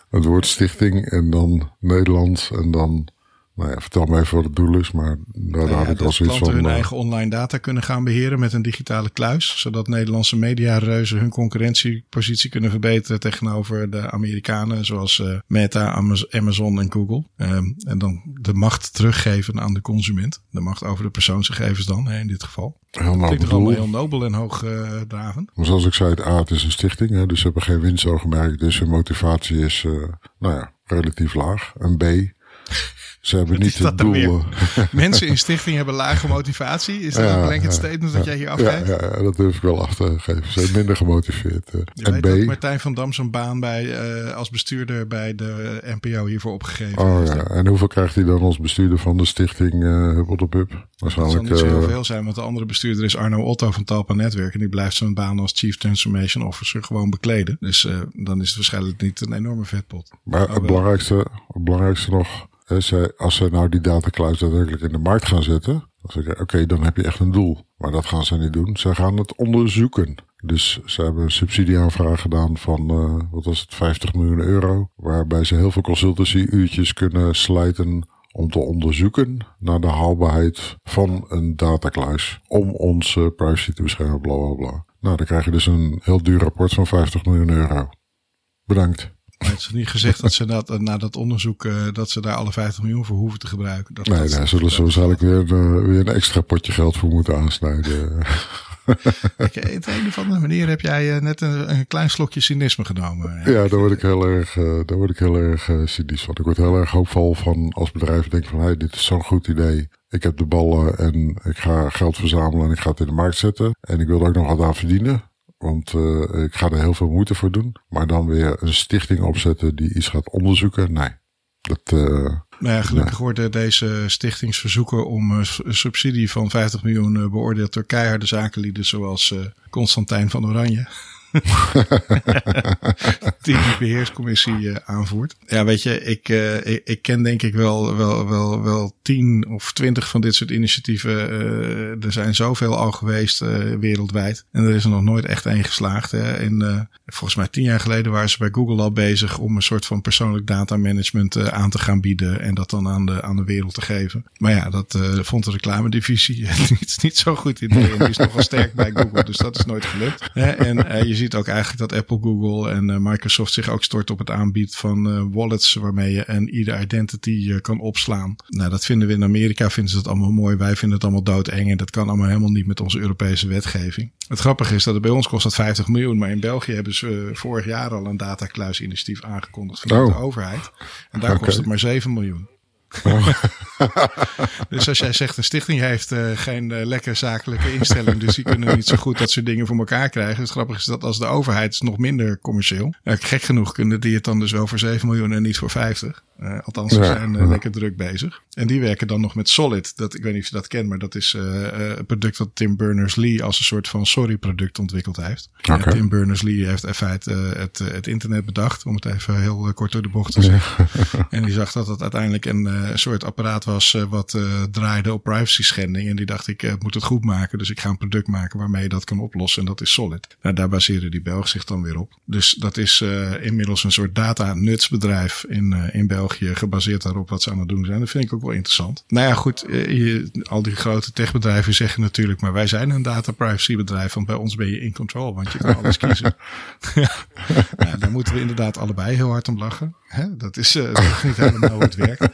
Speaker 3: het woord stichting en dan Nederland en dan Nou ja, vertel me even wat het doel is, maar daar
Speaker 2: Nou
Speaker 3: had ik al
Speaker 2: dat
Speaker 3: zoiets
Speaker 2: klanten
Speaker 3: van...
Speaker 2: hun
Speaker 3: eh,
Speaker 2: eigen online data kunnen gaan beheren met een digitale kluis. Zodat Nederlandse mediareuzen hun concurrentiepositie kunnen verbeteren tegenover de Amerikanen zoals eh, Meta, Amaz- Amazon en Google. Ehm, en dan de macht teruggeven aan de consument. De macht over de persoonsgegevens dan, hè, in dit geval.
Speaker 3: heel nou
Speaker 2: Klinkt allemaal heel nobel en hoogdravend.
Speaker 3: Maar zoals ik zei, het A, het is een stichting, hè, dus ze hebben geen winstoogmerk. Dus hun motivatie is, eh, nou ja, relatief laag. En B, ze hebben
Speaker 2: Wat
Speaker 3: niet het doel...
Speaker 2: Mensen in stichting hebben lage motivatie. Is dat een blanket statement dat jij hier afgeeft?
Speaker 3: ja, ja, dat durf ik wel af te geven. Ze zijn minder gemotiveerd. eh.
Speaker 2: Je
Speaker 3: En
Speaker 2: weet dat
Speaker 3: B,
Speaker 2: Martijn van Dam zijn baan bij, eh, als bestuurder bij de NPO hiervoor opgegeven
Speaker 3: oh ja, en hoeveel krijgt hij dan als bestuurder van de stichting Hub op Hub?
Speaker 2: Dat zal
Speaker 3: Waarschijnlijk
Speaker 2: niet zo heel veel zijn, want de andere bestuurder is Arno Otto van Talpa Netwerk. En die blijft zijn baan als Chief Transformation Officer gewoon bekleden. Dus dan is het waarschijnlijk niet een enorme vetpot.
Speaker 3: Maar
Speaker 2: Oh,
Speaker 3: het belangrijkste, het belangrijkste nog, als ze nou die datacloud daadwerkelijk in de markt gaan zetten, dan zeg ik, oké, dan heb je echt een doel. Maar dat gaan ze niet doen. Ze gaan het onderzoeken. Dus ze hebben een subsidieaanvraag gedaan van, eh, wat was het, 50 miljoen euro. Waarbij ze heel veel consultancy-uurtjes kunnen slijten om te onderzoeken naar de haalbaarheid van een datacluis. Om onze privacy te beschermen, bla bla bla. Nou, dan krijg je dus een heel duur rapport van 50 miljoen euro. Bedankt.
Speaker 2: Maar het is niet gezegd dat ze dat, eh, na dat onderzoek, eh, dat ze daar alle 50 miljoen voor hoeven te gebruiken. Dat,
Speaker 3: Nee, daar zullen ze waarschijnlijk weer, een, eh, weer een extra potje geld voor moeten aansnijden.
Speaker 2: Kijk, op een of andere manier heb jij net een, een klein slokje cynisme genomen.
Speaker 3: ja, daar word ik heel erg, daar word ik heel erg cynisch van. Ik word heel erg hoopvol van als bedrijf denk van, hey, dit is zo'n goed idee. Ik heb de ballen en ik ga geld verzamelen en ik ga het in de markt zetten. En ik wil er ook nog wat aan verdienen. Want eh, ik ga er heel veel moeite voor doen. Maar dan weer een stichting opzetten die iets gaat onderzoeken. Nee, dat... eh,
Speaker 2: Maar ja, gelukkig worden deze stichtingsverzoeken om eh, een subsidie van 50 miljoen beoordeeld door keiharde zakenlieden zoals Constantijn van Oranje. die beheerscommissie eh, aanvoert. Ja, weet je, ik, eh, ik, ik ken denk ik wel, wel, wel, wel tien of twintig van dit soort initiatieven. Eh, er zijn zoveel al geweest wereldwijd. En er is er nog nooit echt één geslaagd. Hè. En, volgens mij tien jaar geleden waren ze bij Google al bezig om een soort van persoonlijk data management aan te gaan bieden. En dat dan aan de, aan de wereld te geven. Maar ja, dat vond de reclamedivisie niet, niet zo'n goed idee. Die is nogal sterk bij Google. Dus dat is nooit gelukt. En je ziet ook eigenlijk dat Apple, Google en eh, Microsoft zich ook stort op het aanbieden van eh, wallets waarmee je een ieder identity eh, kan opslaan. Nou, dat vinden we in Amerika, vinden ze dat allemaal mooi. Wij vinden het allemaal doodeng en dat kan allemaal helemaal niet met onze Europese wetgeving. Het grappige is dat het bij ons kost dat 50 miljoen, maar in België hebben ze vorig jaar al een datakluis-initiatief aangekondigd vanuit
Speaker 3: Oh.
Speaker 2: de overheid. En daar kost het maar 7 miljoen. dus als jij zegt een stichting heeft eh, geen eh, lekker zakelijke instelling, dus die kunnen niet zo goed dat soort dingen voor elkaar krijgen. Het grappige is dat als de overheid is nog minder commercieel. Eh, gek genoeg kunnen die het dan dus wel voor 7 miljoen en niet voor 50. Eh, althans, ze zijn eh, lekker druk bezig. En die werken dan nog met Solid. Dat, ik weet niet of je dat kent, maar dat is eh, een product dat Tim Berners-Lee als een soort van sorry-product ontwikkeld heeft. Tim Berners-Lee heeft in feite het, het internet bedacht, om het even heel kort door de bocht te zeggen. En die zag dat het uiteindelijk een soort apparaat was wat draaide op privacy schending. En die dacht ik moet het goed maken. Dus ik ga een product maken waarmee je dat kan oplossen. En dat is Solid. Nou, daar baseren die Belgen zich dan weer op. Dus dat is inmiddels een soort data nutsbedrijf in, in België. Gebaseerd daarop wat ze aan het doen zijn. Dat vind ik ook wel interessant. Nou ja, goed. eh, je, al die grote techbedrijven zeggen natuurlijk. Maar wij zijn een data privacy bedrijf. Want bij ons ben je in control. Want je kan alles kiezen. ja, nou, daar moeten we inderdaad allebei heel hard om lachen. Hè? Dat, is, is niet helemaal hoe het werkt.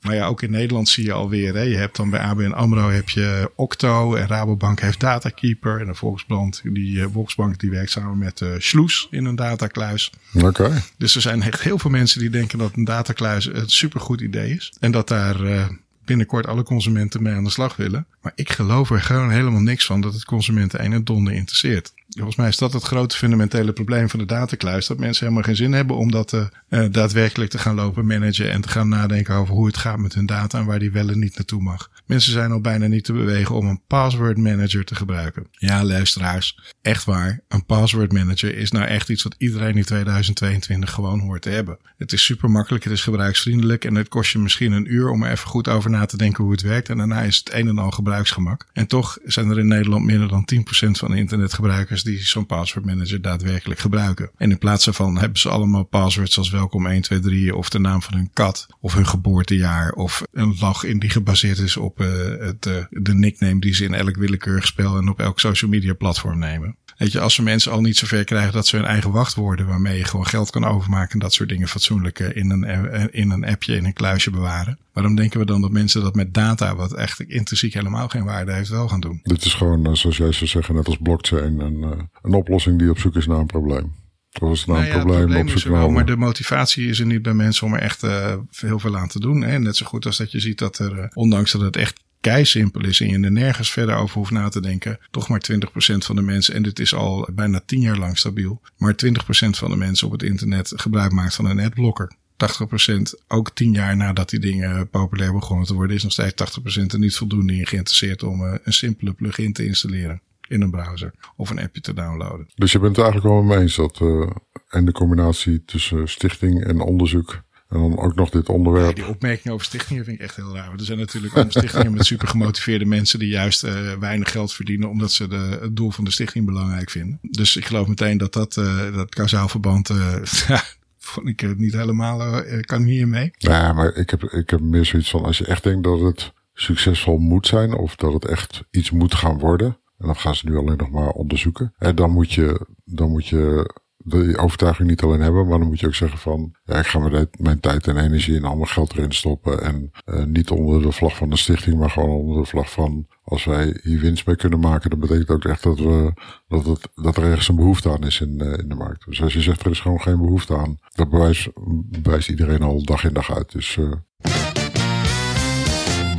Speaker 2: Maar ja, ook in Nederland zie je alweer. Hè? Je hebt dan bij ABN AMRO heb je Octo. En Rabobank heeft Datakeeper. En de Volksbank die, eh, Volksbank die werkt samen met eh Sloes in een datakluis.
Speaker 3: Oké.
Speaker 2: Dus er zijn echt heel veel mensen die denken dat een datakluis een supergoed idee is. En dat daar eh, binnenkort alle consumenten mee aan de slag willen. Maar ik geloof er gewoon helemaal niks van dat het consumenten een en donder interesseert. Volgens mij is dat het grote fundamentele probleem van de datakluis. Dat mensen helemaal geen zin hebben om dat eh, daadwerkelijk te gaan lopen managen. En te gaan nadenken over hoe het gaat met hun data en waar die wel en niet naartoe mag. Mensen zijn al bijna niet te bewegen om een password manager te gebruiken. Ja, luisteraars, echt waar. Een password manager is nou echt iets wat iedereen in 2022 gewoon hoort te hebben. Het is super makkelijk, het is gebruiksvriendelijk en het kost je misschien een uur om er even goed over na te denken hoe het werkt. En daarna is het een en al gebruiksgemak. En toch zijn er in Nederland minder dan 10% van de internetgebruikers die zo'n password manager daadwerkelijk gebruiken. En in plaats daarvan hebben ze allemaal passwords als welkom 1, 2, 3 of de naam van hun kat of hun geboortejaar of een login die gebaseerd is op het, uh, de nickname die ze in elk willekeurig spel en op elk social media platform nemen. Weet je, als we mensen al niet zover krijgen dat ze hun eigen wachtwoorden waarmee je gewoon geld kan overmaken en dat soort dingen fatsoenlijk in een, in een appje, in een kluisje bewaren. Waarom denken we dan dat mensen dat met data, wat echt intrinsiek helemaal geen waarde heeft, wel gaan doen?
Speaker 3: Dit is gewoon, zoals jij zou zeggen, net als blockchain, een, een oplossing die op zoek is naar een probleem. Dat is nou, nou een ja, probleem, probleem
Speaker 2: is er wel, maar de motivatie is er niet bij mensen om er echt uh, heel veel aan te doen. Hè? Net zo goed als dat je ziet dat er, uh, ondanks dat het echt kei simpel is en je er nergens verder over hoeft na te denken, toch maar 20% van de mensen, en dit is al bijna 10 jaar lang stabiel, maar 20% van de mensen op het internet gebruik maakt van een adblocker. 80% ook 10 jaar nadat die dingen populair begonnen te worden, is nog steeds 80% er niet voldoende in geïnteresseerd om uh, een simpele plugin te installeren in een browser of een appje te downloaden.
Speaker 3: Dus je bent het eigenlijk wel mee eens dat uh, en de combinatie tussen stichting en onderzoek en dan ook nog dit onderwerp. Ja,
Speaker 2: die opmerking over stichtingen vind ik echt heel raar. Er zijn natuurlijk ook stichtingen met super gemotiveerde mensen die juist uh, weinig geld verdienen omdat ze de, het doel van de stichting belangrijk vinden. Dus ik geloof meteen dat dat, uh, dat kausaal verband, uh, vond ik het niet helemaal, kan hiermee.
Speaker 3: Ja, maar ik heb, ik heb meer zoiets van als je echt denkt dat het succesvol moet zijn of dat het echt iets moet gaan worden. En dat gaan ze nu alleen nog maar onderzoeken. En dan moet je, dan moet je de overtuiging niet alleen hebben, maar dan moet je ook zeggen van, ja, ik ga mijn, tijd en energie en al mijn geld erin stoppen. En uh, niet onder de vlag van de stichting, maar gewoon onder de vlag van, als wij hier winst mee kunnen maken, dan betekent ook echt dat we, dat, dat er ergens een behoefte aan is in, uh, in de markt. Dus als je zegt, er is gewoon geen behoefte aan, dat bewijst, bewijst iedereen al dag in dag uit. Dus, uh,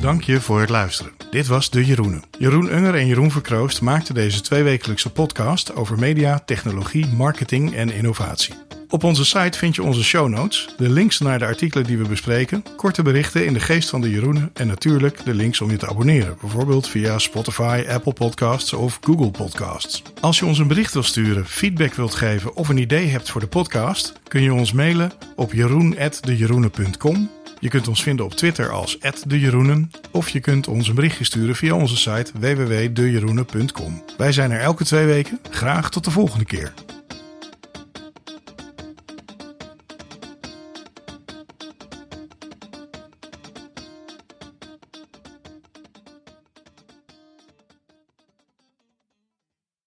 Speaker 2: Dank je voor het luisteren. Dit was De Jeroenen. Jeroen Unger en Jeroen Verkroost maakten deze tweewekelijkse podcast over media, technologie, marketing en innovatie. Op onze site vind je onze show notes, de links naar de artikelen die we bespreken, korte berichten in de geest van de Jeroenen en natuurlijk de links om je te abonneren, bijvoorbeeld via Spotify, Apple Podcasts of Google Podcasts. Als je ons een bericht wilt sturen, feedback wilt geven of een idee hebt voor de podcast, kun je ons mailen op jeroen.dejeroenen.com je kunt ons vinden op Twitter als @dejeroenen of je kunt ons een berichtje sturen via onze site www.dejeroenen.com. Wij zijn er elke twee weken. Graag tot de volgende keer.